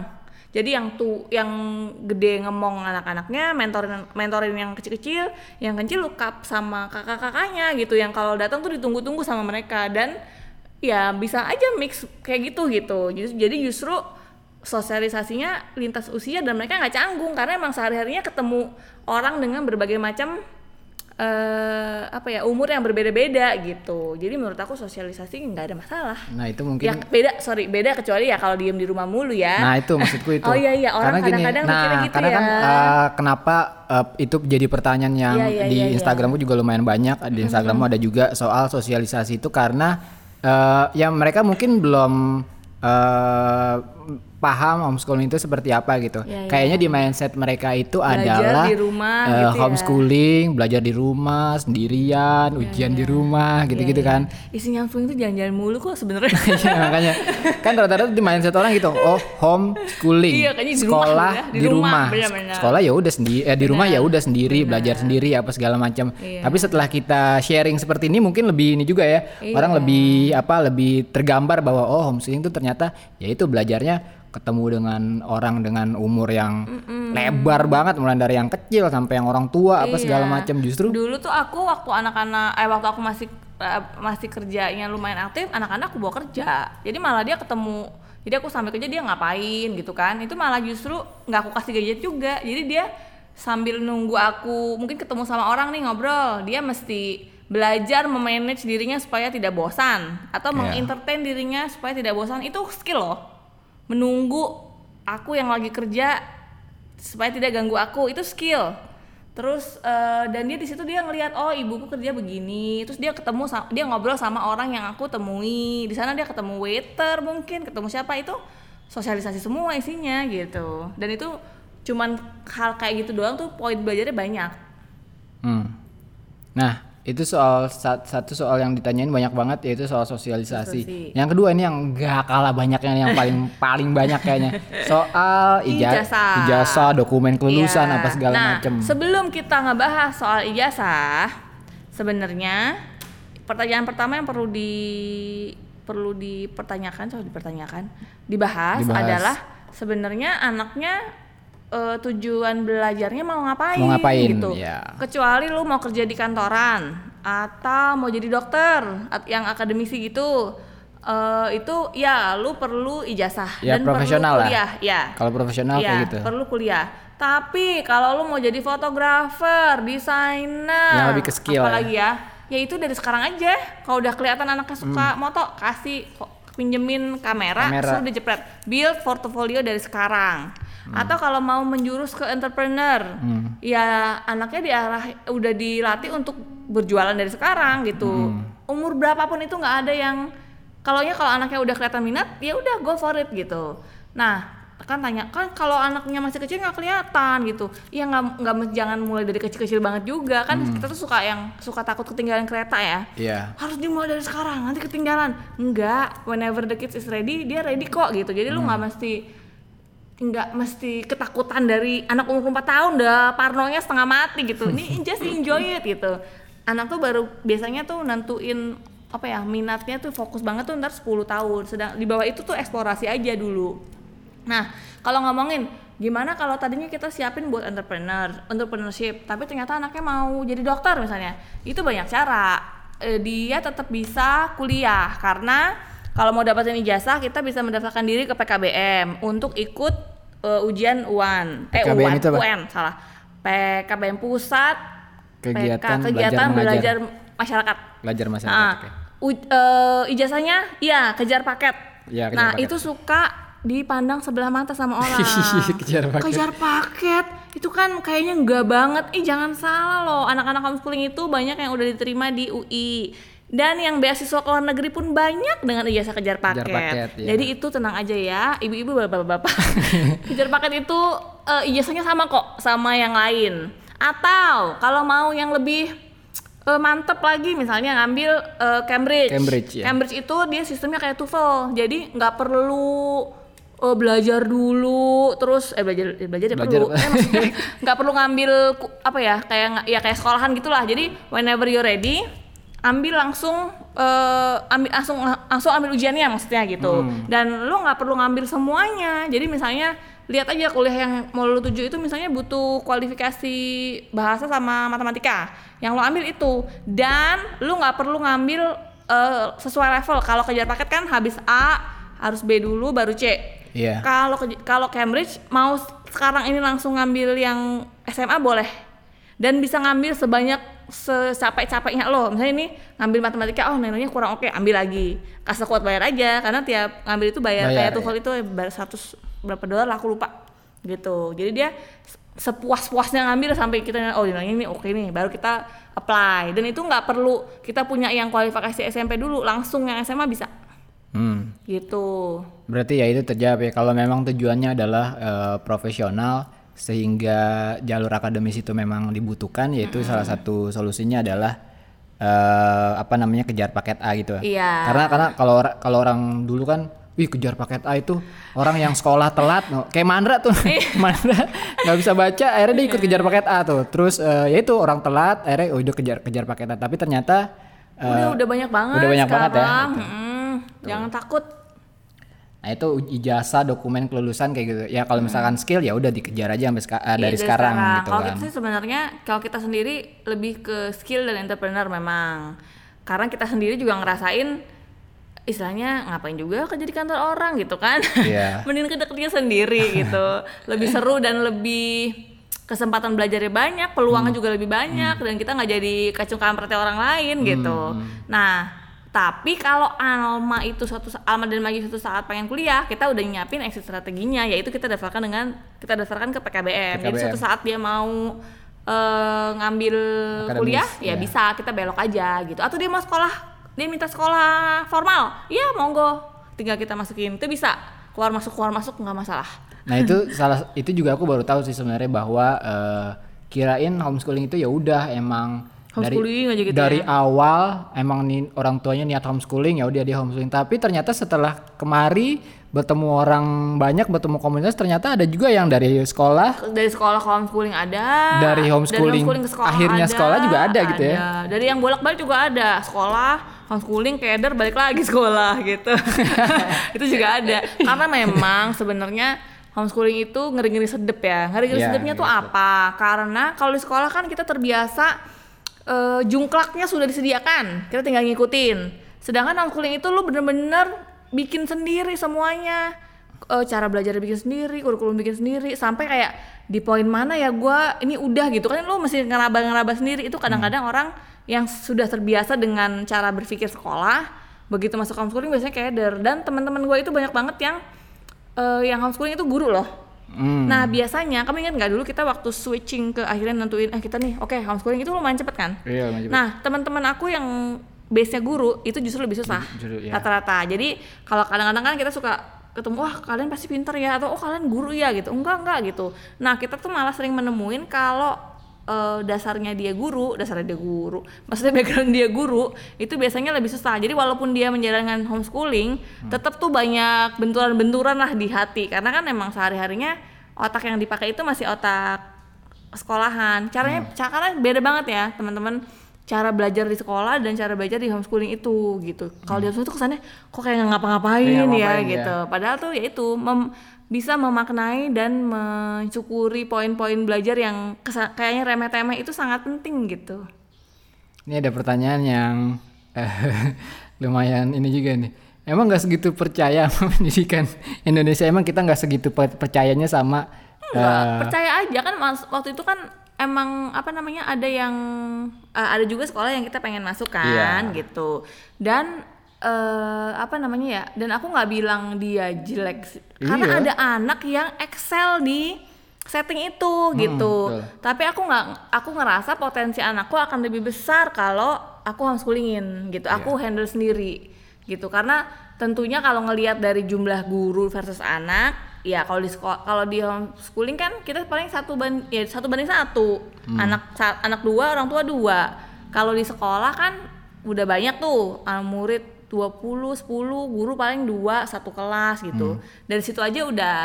jadi yang tuh yang gede ngomong anak-anaknya mentorin mentorin yang kecil-kecil yang kecil look up sama kakak-kakaknya gitu. Yang kalau datang tuh ditunggu-tunggu sama mereka. Dan ya bisa aja mix kayak gitu gitu. Jadi justru sosialisasinya lintas usia dan mereka nggak canggung. Karena emang sehari-harinya ketemu orang dengan berbagai macam eh apa ya umur yang berbeda-beda gitu jadi menurut aku sosialisasi nggak ada masalah Nah itu ya mungkin beda sorry beda kecuali ya kalau diem di rumah mulu ya Nah itu maksudku itu. Oh, iya, iya. Orang kadang-kadang nah gitu karena kan ya. eh, kenapa eh, itu jadi pertanyaan yang Iya, iya, di iya, iya. Instagramku juga lumayan banyak. Di Instagrammu ada juga soal sosialisasi itu karena eh, ya mereka mungkin belum eh, paham homeschooling itu seperti apa gitu. Iya, iya. Kayaknya di mindset mereka itu Belajar adalah di rumah eh, gitu ya. homeschooling, belajar di rumah sendirian, ujian di rumah gitu-gitu Iya, kan. iya. isinya homeschooling itu jalan-jalan mulu kok sebenarnya Iya makanya kan rata-rata di mindset orang gitu oh homeschooling Iya, di rumah sekolah ya, di di rumah, rumah, sekolah ya udah sendiri eh, di rumah ya udah sendiri belajar sendiri apa segala macam Iya. tapi setelah kita sharing seperti ini mungkin lebih ini juga ya Iya. orang lebih apa lebih tergambar bahwa oh homeschooling itu ternyata ya itu belajarnya ketemu dengan orang dengan umur yang lebar banget mulai dari yang kecil sampai yang orang tua apa segala Iya. macam. Justru dulu tuh aku waktu anak-anak eh waktu aku masih eh, masih kerjanya lumayan aktif anak-anak aku bawa kerja. Jadi malah dia ketemu jadi aku sambil kerja dia ngapain gitu kan. Itu malah justru nggak aku kasih gadget juga. Jadi dia sambil nunggu aku mungkin ketemu sama orang nih ngobrol dia mesti belajar memanage dirinya supaya tidak bosan atau Iya. mengentertain dirinya supaya tidak bosan. Itu skill loh menunggu aku yang lagi kerja supaya tidak ganggu aku itu skill. Terus eh, dan dia di situ dia ngelihat oh ibuku kerja begini. Terus dia ketemu dia ngobrol sama orang yang aku temui. Di sana dia ketemu waiter mungkin ketemu siapa itu sosialisasi semua isinya gitu. Dan itu cuman hal kayak gitu doang tuh poin belajarnya banyak. Hmm. Nah, itu soal sa- satu soal yang ditanyain banyak banget yaitu soal sosialisasi. Sosialisasi. Yang kedua ini yang gak kalah banyaknya yang paling paling banyak kayaknya soal ija- Ijazah. ijazah, dokumen kelulusan Iya. apa segala nah, macam. Sebelum kita ngebahas soal ijazah, sebenarnya pertanyaan pertama yang perlu di perlu dipertanyakan, coba dipertanyakan, dibahas, Dibahas. adalah sebenarnya anaknya eh, tujuan belajarnya mau ngapain, Mau ngapain, gitu. ya. Kecuali lu mau kerja di kantoran atau mau jadi dokter yang akademisi gitu. eh, itu ya lu perlu ijazah Ya, dan profesional perlu lah. kuliah, ya. Kalau profesional Iya, kayak gitu. perlu kuliah. Tapi kalau lu mau jadi fotografer, desainer, Yang lebih ke skill apalagi ya, ya itu dari sekarang aja. Kalau udah kelihatan anaknya suka moto, kasih pinjemin kamera, Hmm. Kamera. suruh dijepret. Build portofolio dari sekarang. Hmm. Atau kalau mau menjurus ke entrepreneur, ya anaknya diarah udah dilatih untuk berjualan dari sekarang gitu. Hmm. Umur berapapun itu nggak ada yang kalau kalau anaknya udah kelihatan minat, ya udah go for it gitu. Nah, kan tanya kan kalau anaknya masih kecil nggak kelihatan gitu ya nggak nggak jangan mulai dari kecil-kecil banget juga kan kita tuh suka yang suka takut ketinggalan kereta ya Iya. harus dimulai dari sekarang nanti ketinggalan enggak whenever the kids is ready dia ready kok gitu jadi lu nggak mesti nggak mesti ketakutan dari anak umur 4 tahun udah parnonya setengah mati gitu. Ini just enjoy it gitu. Anak tuh baru biasanya tuh nentuin apa ya minatnya tuh fokus banget tuh ntar 10 tahun. Sedang di bawah itu tuh eksplorasi aja dulu. Nah kalau ngomongin gimana kalau tadinya kita siapin buat entrepreneur entrepreneurship tapi ternyata anaknya mau jadi dokter misalnya? Itu banyak cara. Eh, dia tetap bisa kuliah karena kalau mau dapatin ijazah kita bisa mendaftarkan diri ke PKBM untuk ikut eh, ujian UAN. Eh PKBM UAN, itu apa? UN salah. PKBM pusat Kegiatan PK, belajar kegiatan mengajar. belajar masyarakat. Belajar masyarakat. Nah, oke. u- eh, ijazahnya iya kejar paket. Iya, kejar nah, paket. itu suka dipandang sebelah mata sama orang. Kejar paket. Kejar paket. Itu kan kayaknya enggak banget. Ih, jangan salah loh. Anak-anak homeschooling itu banyak yang udah diterima di UI. Dan yang beasiswa ke luar negeri pun banyak dengan ijazah kejar paket. paket, iya. Jadi itu tenang aja ya, ibu-ibu bapak-bapak. kejar paket itu eh, ijazahnya sama kok sama yang lain. Atau kalau mau yang lebih eh, mantep lagi misalnya ngambil eh, Cambridge. Cambridge, ya. Cambridge itu dia sistemnya kayak TOEFL. Jadi nggak perlu eh, belajar dulu terus eh belajar belajar, ya Belajar. perlu. Eh, maksudnya nggak perlu ngambil apa ya kayak ya kayak sekolahan gitulah. Jadi whenever you're ready ambil langsung eh, ambil langsung langsung ambil ujiannya maksudnya gitu. Dan lu nggak perlu ngambil semuanya. Jadi misalnya lihat aja kuliah yang mau lu tuju itu misalnya butuh kualifikasi bahasa sama matematika. Yang lo ambil itu dan lu nggak perlu ngambil eh, sesuai level. Kalau kejar paket kan habis A harus B dulu baru C. Iya. Kalau kalau Cambridge mau sekarang ini langsung ngambil yang SMA boleh. Dan bisa ngambil sebanyak secapek-capeknya lo. Misalnya ini ngambil matematika, oh nilainya kurang oke, ambil lagi. Kasih kuat bayar aja karena tiap ngambil itu bayar, Bayar, kayak TOEFL itu bayar 100 berapa dolar lah, aku lupa. Gitu. Jadi dia sepuas-puasnya ngambil sampai kita oh nilainya ini oke nih, baru kita apply. Dan itu nggak perlu kita punya yang kualifikasi SMP dulu, langsung yang SMA bisa. Hmm. Gitu. Berarti ya itu terjawab ya kalau memang tujuannya adalah eh, profesional sehingga jalur akademis itu memang dibutuhkan yaitu salah satu solusinya adalah eh, apa namanya kejar paket A gitu. Iya. Karena karena kalau kalau orang dulu kan Wih kejar paket A itu orang yang sekolah telat, no. kayak Mandra tuh, Mandra nggak bisa baca, akhirnya dia ikut kejar paket A tuh. Terus eh, ya itu orang telat, akhirnya oh, udah kejar kejar paket A. Tapi ternyata eh, udah udah banyak banget udah banyak banget ya, sekarang. gitu. Jangan takut Nah itu ijazah dokumen kelulusan kayak gitu. Ya kalau misalkan skill ya udah dikejar aja sampai seka- eh, Iya, dari sekarang gitu kalau kan. kita sih sebenarnya kalau kita sendiri lebih ke skill dan entrepreneur memang karena kita sendiri juga ngerasain istilahnya ngapain juga kerja di kantor orang gitu kan Iya. mending kerja sendiri gitu lebih seru dan lebih kesempatan belajarnya banyak peluangnya Hmm. juga lebih banyak dan kita nggak jadi kacung kampretnya orang lain gitu Hmm. nah tapi kalau Alma itu suatu Alma dan Maju suatu saat pengen kuliah kita udah nyiapin exit strateginya yaitu kita daftarkan dengan kita daftarkan ke PKBM, jadi PKBM. suatu saat dia mau eh, ngambil Akademis, kuliah ya iya. bisa kita belok aja gitu. Atau dia mau sekolah dia minta sekolah formal. Iya monggo. Tinggal kita masukin. Itu bisa keluar masuk keluar masuk nggak masalah. Nah itu salah itu juga aku baru tahu sih sebenarnya bahwa eh, kirain homeschooling itu ya udah emang dari Homeschooling aja gitu dari ya. awal emang nih orang tuanya niat homeschooling ya udah dia homeschooling. Tapi ternyata setelah kemari bertemu orang banyak bertemu komunitas ternyata ada juga yang dari sekolah dari sekolah ke homeschooling ada. Dari homeschooling, ke sekolah akhirnya sekolah juga ada gitu ya? dari yang bolak balik juga ada. Sekolah homeschooling keder balik lagi sekolah gitu. Itu juga ada. Karena memang sebenarnya homeschooling itu ngeri ngeri sedep ya. Ngeri ngeri Iya, sedepnya tuh ngeri apa? Karena kalau di sekolah kan kita terbiasa eh, jungklaknya sudah disediakan. Kita tinggal ngikutin. Sedangkan homeschooling itu lu bener-bener bikin sendiri semuanya. Eh, cara belajar bikin sendiri, kurikulum bikin sendiri, sampai kayak di poin mana ya gua ini udah gitu. Kan lu mesti ngeraba-ngeraba sendiri. Itu kadang-kadang orang yang sudah terbiasa dengan cara berpikir sekolah begitu masuk homeschooling biasanya keder. Dan teman-teman gua itu banyak banget yang eh, yang homeschooling itu guru loh Hmm. Nah biasanya kamu ingat nggak dulu kita waktu switching ke akhirnya nentuin eh kita nih oke homeschooling itu lumayan cepet kan? Iya, lumayan cepet. Nah teman-teman aku yang base-nya guru itu justru lebih susah Justru, ya. rata-rata. Jadi kalau kadang-kadang kan kita suka ketemu wah kalian pasti pinter ya atau oh kalian guru ya gitu enggak enggak gitu. Nah kita tuh malah sering menemuin kalau eh, dasarnya dia guru, dasarnya dia guru, maksudnya background dia guru, itu biasanya lebih susah. Jadi walaupun dia menjalankan homeschooling, tetap tuh banyak benturan-benturan lah di hati, karena kan emang sehari-harinya otak yang dipakai itu masih otak sekolahan. Caranya, caranya beda banget ya teman-teman. Cara belajar di sekolah dan cara belajar di homeschooling itu gitu. Kalau di homeschooling tuh kesannya kok kayak nggak ngapa-ngapain ya ngapain, ya. gitu. Padahal tuh ya itu mem- bisa memaknai dan mencukuri poin-poin belajar yang kayaknya remeh-temeh itu sangat penting gitu. Ini ada pertanyaan yang eh, lumayan ini juga nih. emang nggak segitu percaya sama pendidikan Indonesia emang kita nggak segitu per- percayanya sama Enggak, eh, percaya aja kan mas, waktu itu kan emang apa namanya ada yang eh, ada juga sekolah yang kita pengen masuk kan Iya. gitu dan eh, apa namanya ya dan aku nggak bilang dia jelek sih. karena Iya. ada anak yang excel di setting itu gitu betul. tapi aku nggak aku ngerasa potensi anakku akan lebih besar kalau aku homeschoolingin gitu aku Iya. handle sendiri gitu karena tentunya kalau ngelihat dari jumlah guru versus anak ya kalau di sekolah kalau di homeschooling kan kita paling satu ban ya satu banding satu anak sa- anak dua orang tua dua kalau di sekolah kan udah banyak tuh murid 20 10 guru paling dua satu kelas gitu. Dari situ aja udah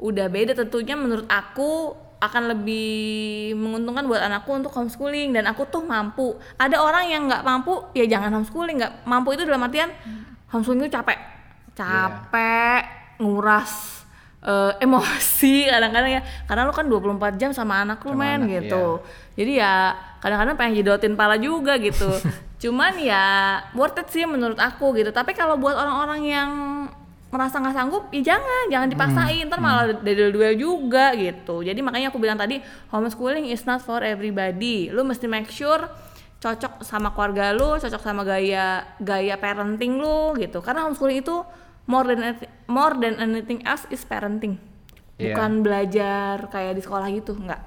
udah beda tentunya menurut aku akan lebih menguntungkan buat anakku untuk homeschooling. Dan aku tuh mampu. Ada orang yang nggak mampu ya jangan homeschooling. Nggak mampu itu dalam artian homeschooling itu capek. Capek nguras eh, emosi kadang-kadang ya. Karena lu kan 24 jam sama anak lu Sama men anak, gitu. jadi ya kadang-kadang pengen jedotin pala juga gitu cuman ya worth it sih menurut aku gitu. Tapi kalau buat orang-orang yang merasa nggak sanggup ya jangan jangan dipaksain. Ntar malah dedel duel juga gitu. Jadi makanya aku bilang tadi homeschooling is not for everybody. Lu mesti make sure cocok sama keluarga lu cocok sama gaya gaya parenting lu gitu. Karena homeschooling itu more than more than anything else is parenting. Iya. bukan belajar kayak di sekolah gitu enggak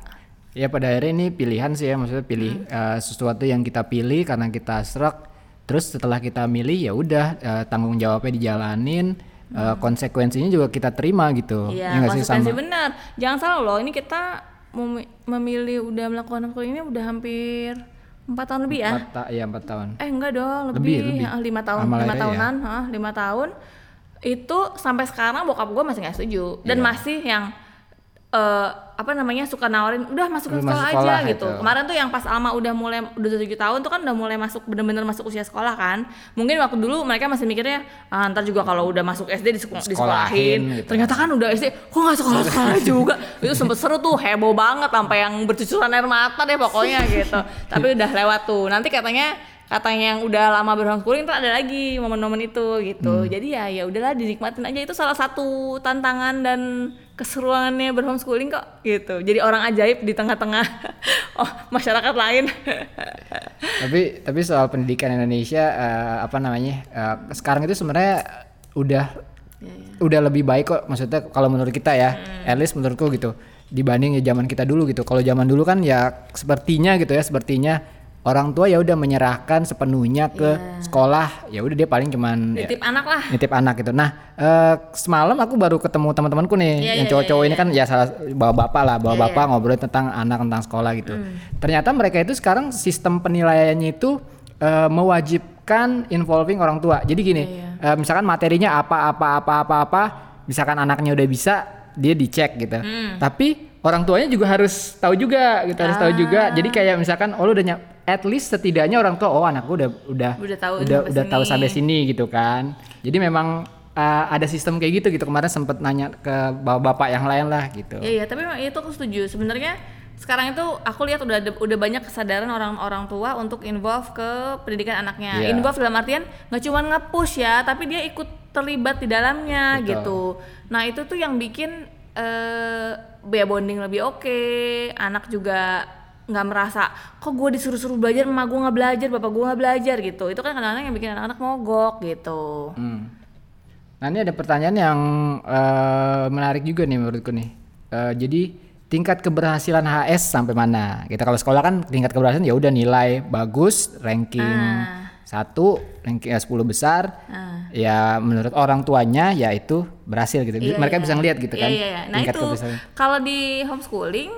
ya pada akhirnya ini pilihan sih ya maksudnya pilih Hmm. eh, sesuatu yang kita pilih karena kita serak terus setelah kita milih ya udah eh, tanggung jawabnya dijalanin eh, konsekuensinya juga kita terima gitu Hmm. Iya, Ya sih konsekuensi sama benar. Jangan salah loh, ini kita memi- memilih udah melakukan homeschooling ini udah hampir empat tahun lebih ya. empat ya empat tahun Eh enggak dong, Lebih, lebih, lebih. Ah, lima tahun, lima lahirnya tahunan, ah, lima tahun. Itu sampai sekarang bokap gue masih nggak setuju dan Iya. masih yang eh, apa namanya suka nawarin udah masukin sekolah, masuk sekolah aja gitu. itu. Kemarin tuh yang pas Alma udah mulai udah tujuh tahun tuh kan udah mulai masuk bener-bener masuk usia sekolah kan. Mungkin waktu dulu mereka masih mikirnya ah, ntar juga kalau udah masuk SD di Sekolahin disekolahin. gitu. Ternyata kan udah SD kok nggak sekolah-sekolah juga. Itu sempet seru tuh heboh banget sampai yang bercucuran air mata deh pokoknya gitu. Tapi udah lewat tuh. Nanti katanya katanya yang udah lama berhomeschooling tuh ada lagi momen-momen itu gitu. Jadi ya ya udahlah dinikmatin aja itu salah satu tantangan dan keseruannya berhomeschooling kok gitu. Jadi orang ajaib di tengah-tengah oh masyarakat lain. tapi tapi soal pendidikan Indonesia eh, apa namanya eh, sekarang itu sebenarnya udah udah lebih baik kok maksudnya kalau menurut kita ya at least menurutku gitu dibanding ya zaman kita dulu gitu kalau zaman dulu kan ya sepertinya gitu ya sepertinya orang tua ya udah menyerahkan sepenuhnya ke sekolah ya udah dia paling cuman ya, Nitip anak lah. nitip anak gitu. Nah, eh, semalam aku baru ketemu teman-temanku nih, Iya, yang iya, cowok-cowok iya, ini kan ya salah bawa bapak lah, bawa Iya, Hmm. bapak ngobrol tentang anak tentang sekolah gitu. Ternyata mereka itu sekarang sistem penilaiannya itu eh, mewajibkan involving orang tua. Jadi gini, Iya, eh, misalkan materinya apa apa apa apa apa, misalkan anaknya udah bisa, dia dicek gitu. Hmm. Tapi orang tuanya juga harus tahu juga gitu, harus tahu juga. Ah. Jadi kayak misalkan oh lu udah nyam- at least setidaknya orang tua oh anakku udah udah Udah tahu udah, sampai udah tahu sini. sampai sini gitu kan. Jadi memang uh, ada sistem kayak gitu gitu. Kemarin sempet nanya ke bapak-bapak yang lain lah gitu. Iya, iya, tapi memang itu aku setuju. Sebenarnya sekarang itu aku lihat udah ada- udah banyak kesadaran orang-orang tua untuk involve ke pendidikan anaknya. Iya. Involve dalam artian nggak cuma nge-push ya, tapi dia ikut terlibat di dalamnya Betul. gitu. Nah, itu tuh yang bikin eh ya bonding lebih oke, anak juga nggak merasa kok gue disuruh-suruh belajar, emak gue nggak belajar, bapak gue nggak belajar gitu. Itu kan kadang-kadang yang bikin anak-anak mogok gitu. Hmm. Nah ini ada pertanyaan yang uh, menarik juga nih menurutku nih. Uh, jadi tingkat keberhasilan HS sampai mana? Kita kalau sekolah kan tingkat keberhasilan ya udah nilai bagus, ranking Ah. satu, ranking eh, 10 besar. Ya menurut orang tuanya ya itu berhasil gitu. Iya, Mereka iya. bisa ngeliat gitu Iya, kan. iya, iya. Nah itu kalau di homeschooling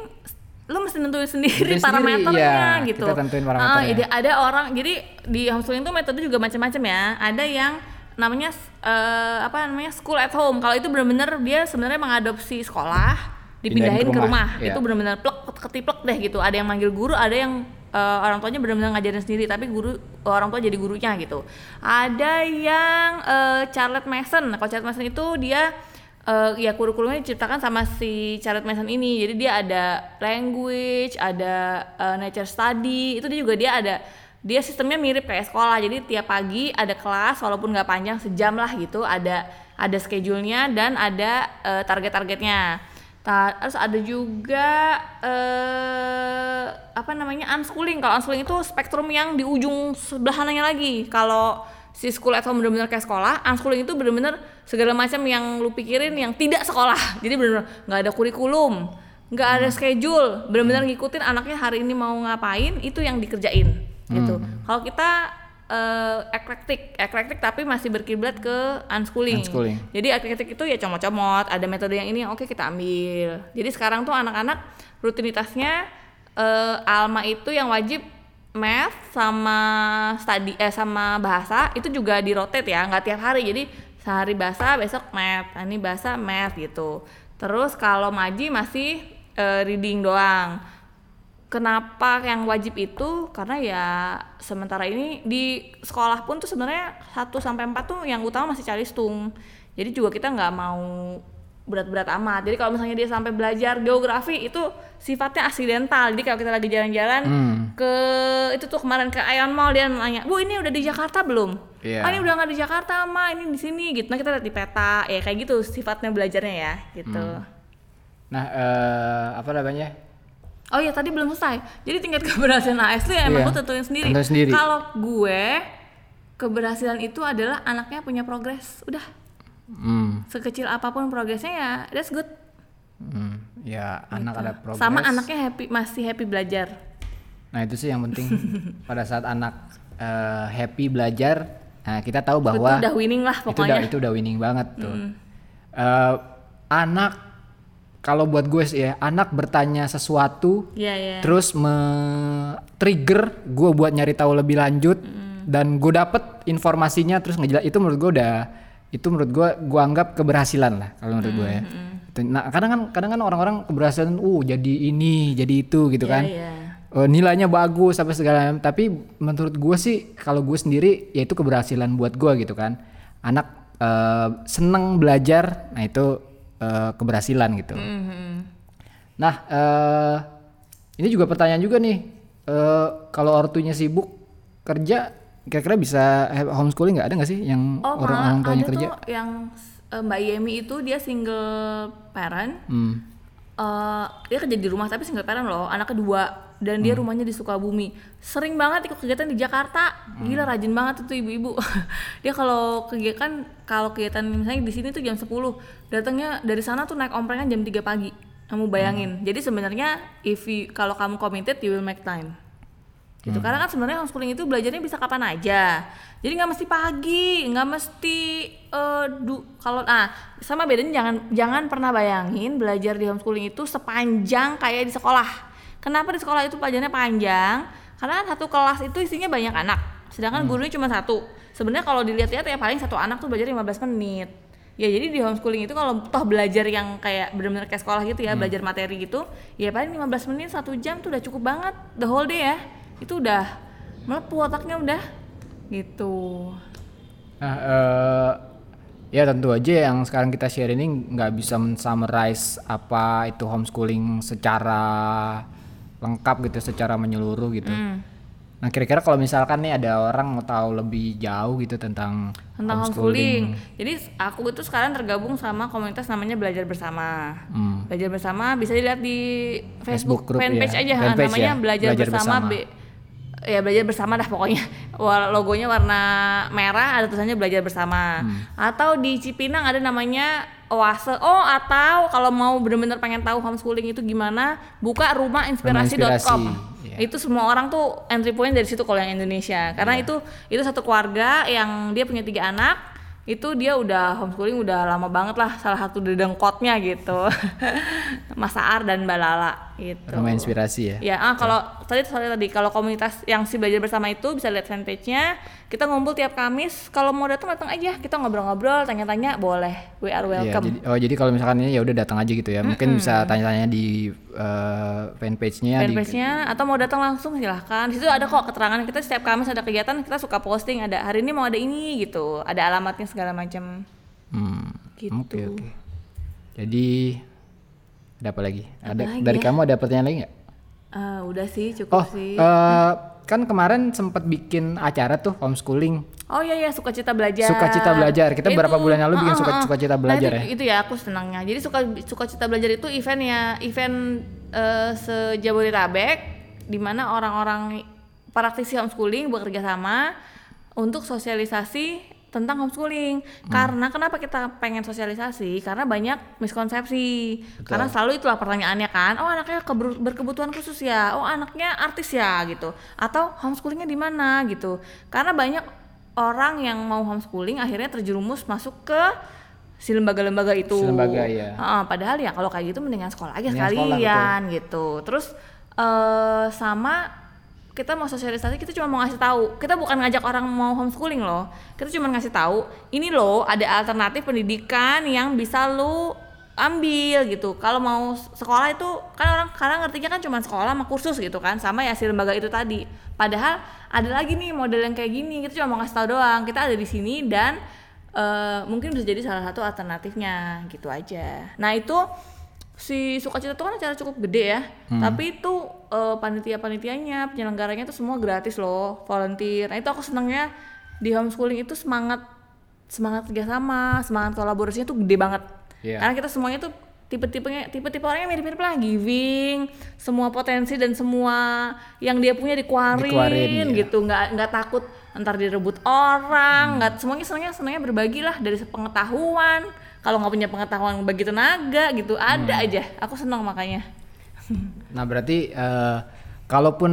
lu mesti nentuin sendiri Nentuin sendiri, parameternya iya. gitu. Kita tentuin Ah, parameternya. ada, ada orang jadi di homeschooling tuh metode juga macam-macam ya. Ada yang namanya eh, apa namanya school at home. Kalau itu benar-benar dia sebenarnya mengadopsi sekolah dipindahin ke rumah. iya. Itu benar-benar plek ketiplek deh gitu. Ada yang manggil guru, ada yang eh, orang tuanya benar-benar ngajarin sendiri tapi guru orang tua jadi gurunya gitu. Ada yang eh, Charlotte Mason. Kalau Charlotte Mason itu dia eh, ya kurikulumnya diciptakan sama si Charlotte Mason ini. Jadi dia ada language, ada eh, nature study. Itu dia juga dia ada dia sistemnya mirip kayak sekolah jadi tiap pagi ada kelas walaupun nggak panjang sejam lah gitu ada ada schedule-nya dan ada uh, target-targetnya Ta terus ada juga uh, apa namanya unschooling. Kalau unschooling itu spektrum yang di ujung sebelah kanannya lagi. Kalau si school at home bener-bener kayak sekolah unschooling itu bener-bener segala macam yang lu pikirin yang tidak sekolah. Jadi bener-bener nggak ada kurikulum nggak ada schedule. Bener-bener ngikutin anaknya hari ini mau ngapain itu yang dikerjain gitu. Hmm. Kalau kita uh, eklektik, eklektik tapi masih berkiblat ke unschooling. unschooling. Jadi eklektik itu ya comot-comot, ada metode yang ini yang oke kita ambil. Jadi sekarang tuh anak-anak rutinitasnya uh, Alma itu yang wajib math sama study eh sama bahasa itu juga di rotate ya, nggak tiap hari. Jadi sehari bahasa, besok math, nah, ini bahasa math gitu. Terus kalau Maji masih uh, reading doang kenapa yang wajib itu karena ya sementara ini di sekolah pun tuh sebenarnya 1 sampai 4 tuh yang utama masih calistung. Jadi juga kita nggak mau berat-berat amat. Jadi kalau misalnya dia sampai belajar geografi itu sifatnya aksidental. Jadi kalau kita lagi jalan-jalan hmm. ke itu tuh kemarin ke Ion Mall dia nanya, "Bu, ini udah di Jakarta belum?" Yeah. "Ah, ini udah nggak di Jakarta, Ma. Ini di sini." gitu. Nah, kita lihat di peta. Ya kayak gitu sifatnya belajarnya ya, gitu. Hmm. Nah, uh, apa namanya? Oh iya tadi belum selesai. Jadi tingkat keberhasilan AS itu ya emang yeah. gue tentuin sendiri. sendiri. Kalau gue keberhasilan itu adalah anaknya punya progres. Udah. Hmm. Sekecil apa pun progresnya ya that's good. Hmm. Ya gitu. anak ada progres. Sama anaknya happy masih happy belajar. Nah itu sih yang penting pada saat anak uh, happy belajar. Nah kita tahu bahwa itu udah winning lah pokoknya. Itu udah, itu udah winning banget tuh. Hmm. Uh, anak kalau buat gue sih ya anak bertanya sesuatu yeah, yeah. terus me-trigger gue buat nyari tahu lebih lanjut mm. dan gue dapet informasinya terus ngejelas itu menurut gue udah itu menurut gue gue anggap keberhasilan lah kalau menurut mm, gue ya mm. nah kadang kan kadang kan orang-orang keberhasilan uh jadi ini jadi itu gitu yeah, kan yeah. Uh, nilainya bagus sampai segala macam tapi menurut gue sih kalau gue sendiri ya itu keberhasilan buat gue gitu kan anak uh, seneng belajar nah itu uh, keberhasilan gitu. Mm-hmm. Nah, uh, ini juga pertanyaan juga nih, uh, kalau ortunya sibuk kerja, kira-kira bisa homeschooling nggak ada nggak sih yang oh, orang orang tuanya kerja? Tuh yang uh, Mbak Yemi itu dia single parent, mm. uh, dia kerja di rumah tapi single parent loh, anak kedua dan dia hmm. rumahnya di Sukabumi sering banget ikut kegiatan di Jakarta hmm. gila rajin banget itu ibu-ibu dia kalau kegiatan kalau kegiatan misalnya di sini tuh jam 10 datangnya dari sana tuh naik omprengan jam 3 pagi kamu bayangin hmm. jadi sebenarnya if you, kalau kamu committed you will make time gitu hmm. karena kan sebenarnya homeschooling itu belajarnya bisa kapan aja jadi nggak mesti pagi nggak mesti uh, du kalau ah sama bedanya jangan jangan pernah bayangin belajar di homeschooling itu sepanjang kayak di sekolah Kenapa di sekolah itu pelajarannya panjang? Karena satu kelas itu isinya banyak anak, sedangkan hmm. gurunya cuma satu. Sebenarnya kalau dilihat-lihat ya paling satu anak tuh belajar 15 menit. Ya jadi di homeschooling itu kalau toh belajar yang kayak benar-benar kayak sekolah gitu ya, hmm. belajar materi gitu, ya paling 15 menit satu jam tuh udah cukup banget the whole day ya. Itu udah melepuh otaknya udah gitu. Nah, uh, ya tentu aja yang sekarang kita share ini nggak bisa summarize apa itu homeschooling secara lengkap gitu secara menyeluruh gitu. Mm. Nah kira-kira kalau misalkan nih ada orang mau tahu lebih jauh gitu tentang tentang homeschooling. homeschooling. Jadi aku itu sekarang tergabung sama komunitas namanya Belajar Bersama. Hmm. Belajar Bersama bisa dilihat di Facebook, Facebook fanpage ya. aja fanpage namanya ya. Belajar, Belajar Bersama, bersama. Ya belajar bersama dah pokoknya logonya warna merah ada tulisannya belajar bersama hmm. atau di Cipinang ada namanya oase oh atau kalau mau bener-bener pengen tahu homeschooling itu gimana buka rumah inspirasi.com yeah. itu semua orang tuh entry point dari situ kalau yang Indonesia. Karena yeah. itu itu satu keluarga yang dia punya tiga anak itu dia udah homeschooling udah lama banget lah salah satu dedengkotnya gitu. Mas Aar dan Mbak Lala gitu. Rumah inspirasi ya? Ya ah kalau tadi tadi tadi kalau komunitas yang si belajar bersama itu bisa lihat fanpage-nya kita ngumpul tiap Kamis kalau mau datang datang aja. Kita ngobrol-ngobrol tanya-tanya boleh. We are iya, welcome. ya, jadi, oh jadi kalau misalkan ini ya udah datang aja gitu ya. Mungkin mm -hmm. bisa tanya-tanya di uh, fanpage-nya fanpage-nya di... atau mau datang langsung silahkan. Di situ ada kok keterangan kita setiap Kamis ada kegiatan kita suka posting. Ada hari ini mau ada ini gitu. Ada alamatnya segala macam. Hmm. gitu. oke okay, okay. jadi ada apa lagi? Apa ada lagi dari ya? kamu ada pertanyaan lagi nggak Eh, udah sih cukup Oh, sih. eh, kan kemarin sempat bikin acara tuh homeschooling. Oh iya iya sukacita belajar. Sukacita belajar. Kita berapa bulan lalu bikin Heeh, suka- heeh. sukacita belajar Nah, ya? itu, Itu ya aku senangnya. Jadi suka sukacita belajar itu event ya, event eh, sejabodetabek di mana orang-orang praktisi homeschooling bekerja sama untuk sosialisasi tentang homeschooling. Hmm. Karena kenapa kita pengen sosialisasi? Karena banyak miskonsepsi. Karena selalu itulah pertanyaannya kan. Oh, anaknya berkebutuhan khusus ya. Oh, anaknya artis ya gitu. Atau homeschoolingnya di mana gitu. Karena banyak orang yang mau homeschooling akhirnya terjerumus masuk ke si lembaga-lembaga itu. Si lembaga, iya. Heeh, padahal ya kalau kayak gitu mendingan sekolah aja Mendingan sekolah, sekalian gitu. Terus eh sama kita mau sosialisasi kita cuma mau ngasih tahu. Kita bukan ngajak orang mau homeschooling loh. Kita cuma ngasih tahu ini loh ada alternatif pendidikan yang bisa lu ambil gitu. Kalau mau sekolah itu kan orang karena ngertinya kan cuma sekolah sama kursus gitu kan, sama ya si lembaga itu tadi. Padahal ada lagi nih model yang kayak gini. Kita cuma mau ngasih tahu doang. Kita ada di sini dan eh, mungkin bisa jadi salah satu alternatifnya gitu aja. Nah itu si sukacita itu kan acara cukup gede ya, tapi itu eh, panitia-panitianya, penyelenggaranya itu semua gratis loh, volunteer. Nah itu aku senangnya di homeschooling itu semangat semangat kerjasama, semangat kolaborasinya tuh gede banget. Iya. Karena kita semuanya tuh tipe-tipenya tipe-tipe orangnya mirip-mirip lah, giving, semua potensi dan semua yang dia punya dikeluarin, Dikeluarin, iya. gitu, nggak nggak takut ntar direbut orang, Hmm. nggak semuanya senangnya senangnya berbagi lah dari pengetahuan. Kalau nggak punya pengetahuan bagi tenaga gitu, ada Hmm. aja. Aku senang makanya. Nah berarti eh, kalaupun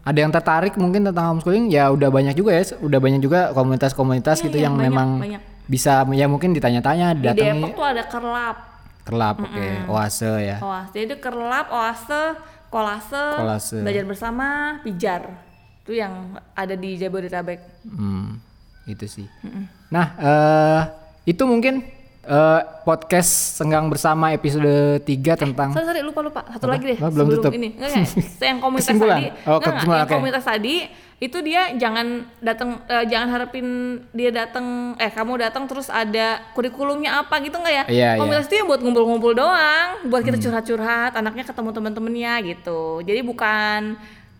ada yang tertarik mungkin tentang homeschooling ya udah banyak juga ya, udah banyak juga komunitas-komunitas Iya, gitu iya, yang banyak, memang banyak. bisa ya mungkin ditanya-tanya Di Depok tuh ada kerlap. kerlap, oke, oase ya. Oase. Jadi itu kerlap, oase, kolase, Kolase. belajar bersama, pijar. Itu yang ada di Jabodetabek. Hmm, itu sih. Nah, eh itu mungkin eh, podcast Senggang Bersama episode 3 tentang Sorry, sorry, lupa lupa. Satu Apa? lagi deh Oh, belum sebelum tutup. ini. Enggak, enggak. yang komunitas Kesimpulan? tadi. Oh, enggak, enggak. Yang komunitas tadi itu dia jangan datang eh, jangan harapin dia datang eh kamu datang terus ada kurikulumnya apa gitu enggak ya? Iya, iya. komunitas itu ya buat ngumpul-ngumpul doang, buat Hmm. kita curhat-curhat, anaknya ketemu teman-temannya gitu. Jadi bukan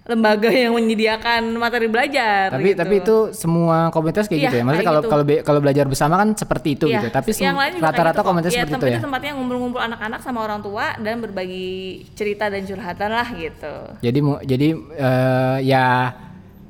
lembaga yang menyediakan materi belajar tapi gitu. tapi itu semua komunitas kayak Iya, gitu ya. Maksudnya kalau gitu. kalau be- kalau belajar bersama kan seperti itu Iya, gitu. Tapi rata-rata gitu komunitas Iya, seperti itu ya. tempatnya ngumpul-ngumpul anak-anak sama orang tua dan berbagi cerita dan curhatan lah gitu. Jadi jadi eh, ya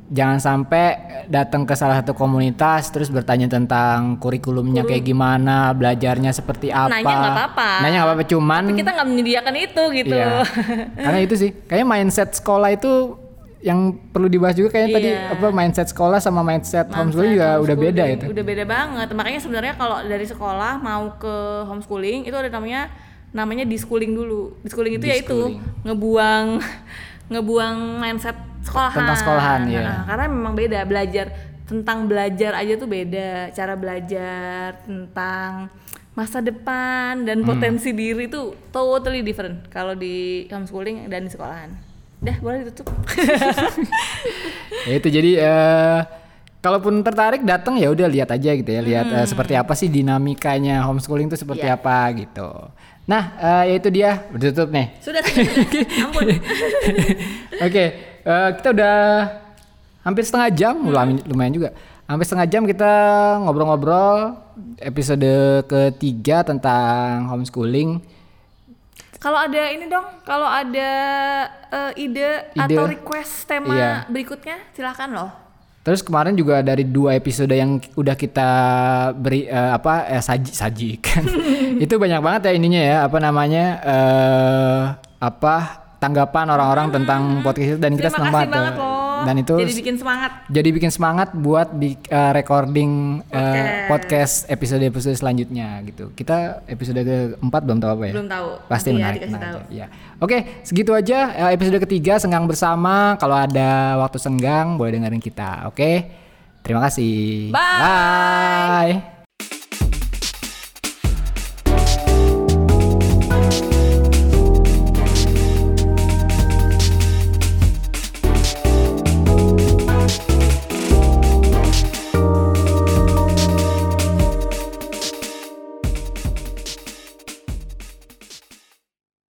jangan sampai datang ke salah satu komunitas terus bertanya tentang kurikulumnya kayak gimana, belajarnya seperti apa. Nanya nggak apa-apa. Nanya nggak apa-apa, cuman Tapi kita nggak menyediakan itu gitu. Iya. Karena itu sih, kayaknya mindset sekolah itu yang perlu dibahas juga kayaknya tadi Iya. apa mindset sekolah sama mindset, homeschooling juga udah beda Homeschooling, itu. Udah beda banget. Makanya sebenarnya kalau dari sekolah mau ke homeschooling itu ada namanya namanya dischooling dulu. Dischooling itu yaitu ngebuang ngebuang mindset sekolahan. Tentang sekolahan, iya. Nah, karena memang beda belajar tentang belajar aja tuh beda. Cara belajar tentang masa depan dan Hmm. potensi diri tuh totally different kalau di homeschooling dan di sekolahan. Dah, boleh ditutup. Ya itu jadi eh kalaupun tertarik datang ya udah lihat aja gitu ya, lihat eh, seperti apa sih dinamikanya homeschooling itu seperti Hmm. Iya. apa gitu. Nah, eh, ya itu dia udah tutup nih. sudah. Ampun. Oke, eh, kita udah hampir setengah jam, Hmm. lumayan, lumayan juga. Hampir setengah jam kita ngobrol-ngobrol episode ketiga tentang homeschooling. Kalau ada ini dong, kalau ada eh, ide, Ide. atau request tema Iya. berikutnya, silahkan loh. Terus kemarin juga dari dua episode yang udah kita beri eh, apa eh, saji sajikan. itu banyak banget ya ininya ya, apa namanya? eh apa tanggapan orang-orang tentang podcast itu dan kita Hmm. Senang banget. banget loh. Dan itu jadi bikin semangat. jadi bikin semangat buat di eh, recording eh, podcast episode-episode selanjutnya gitu. Kita episode keempat belum tahu apa ya. Belum tahu. Pasti Nanti ya menarik, menarik tahu. ya. Oke, segitu aja eh, episode ketiga senggang bersama. Kalau ada waktu senggang boleh dengerin kita. Oke. Terima kasih. Bye. Bye.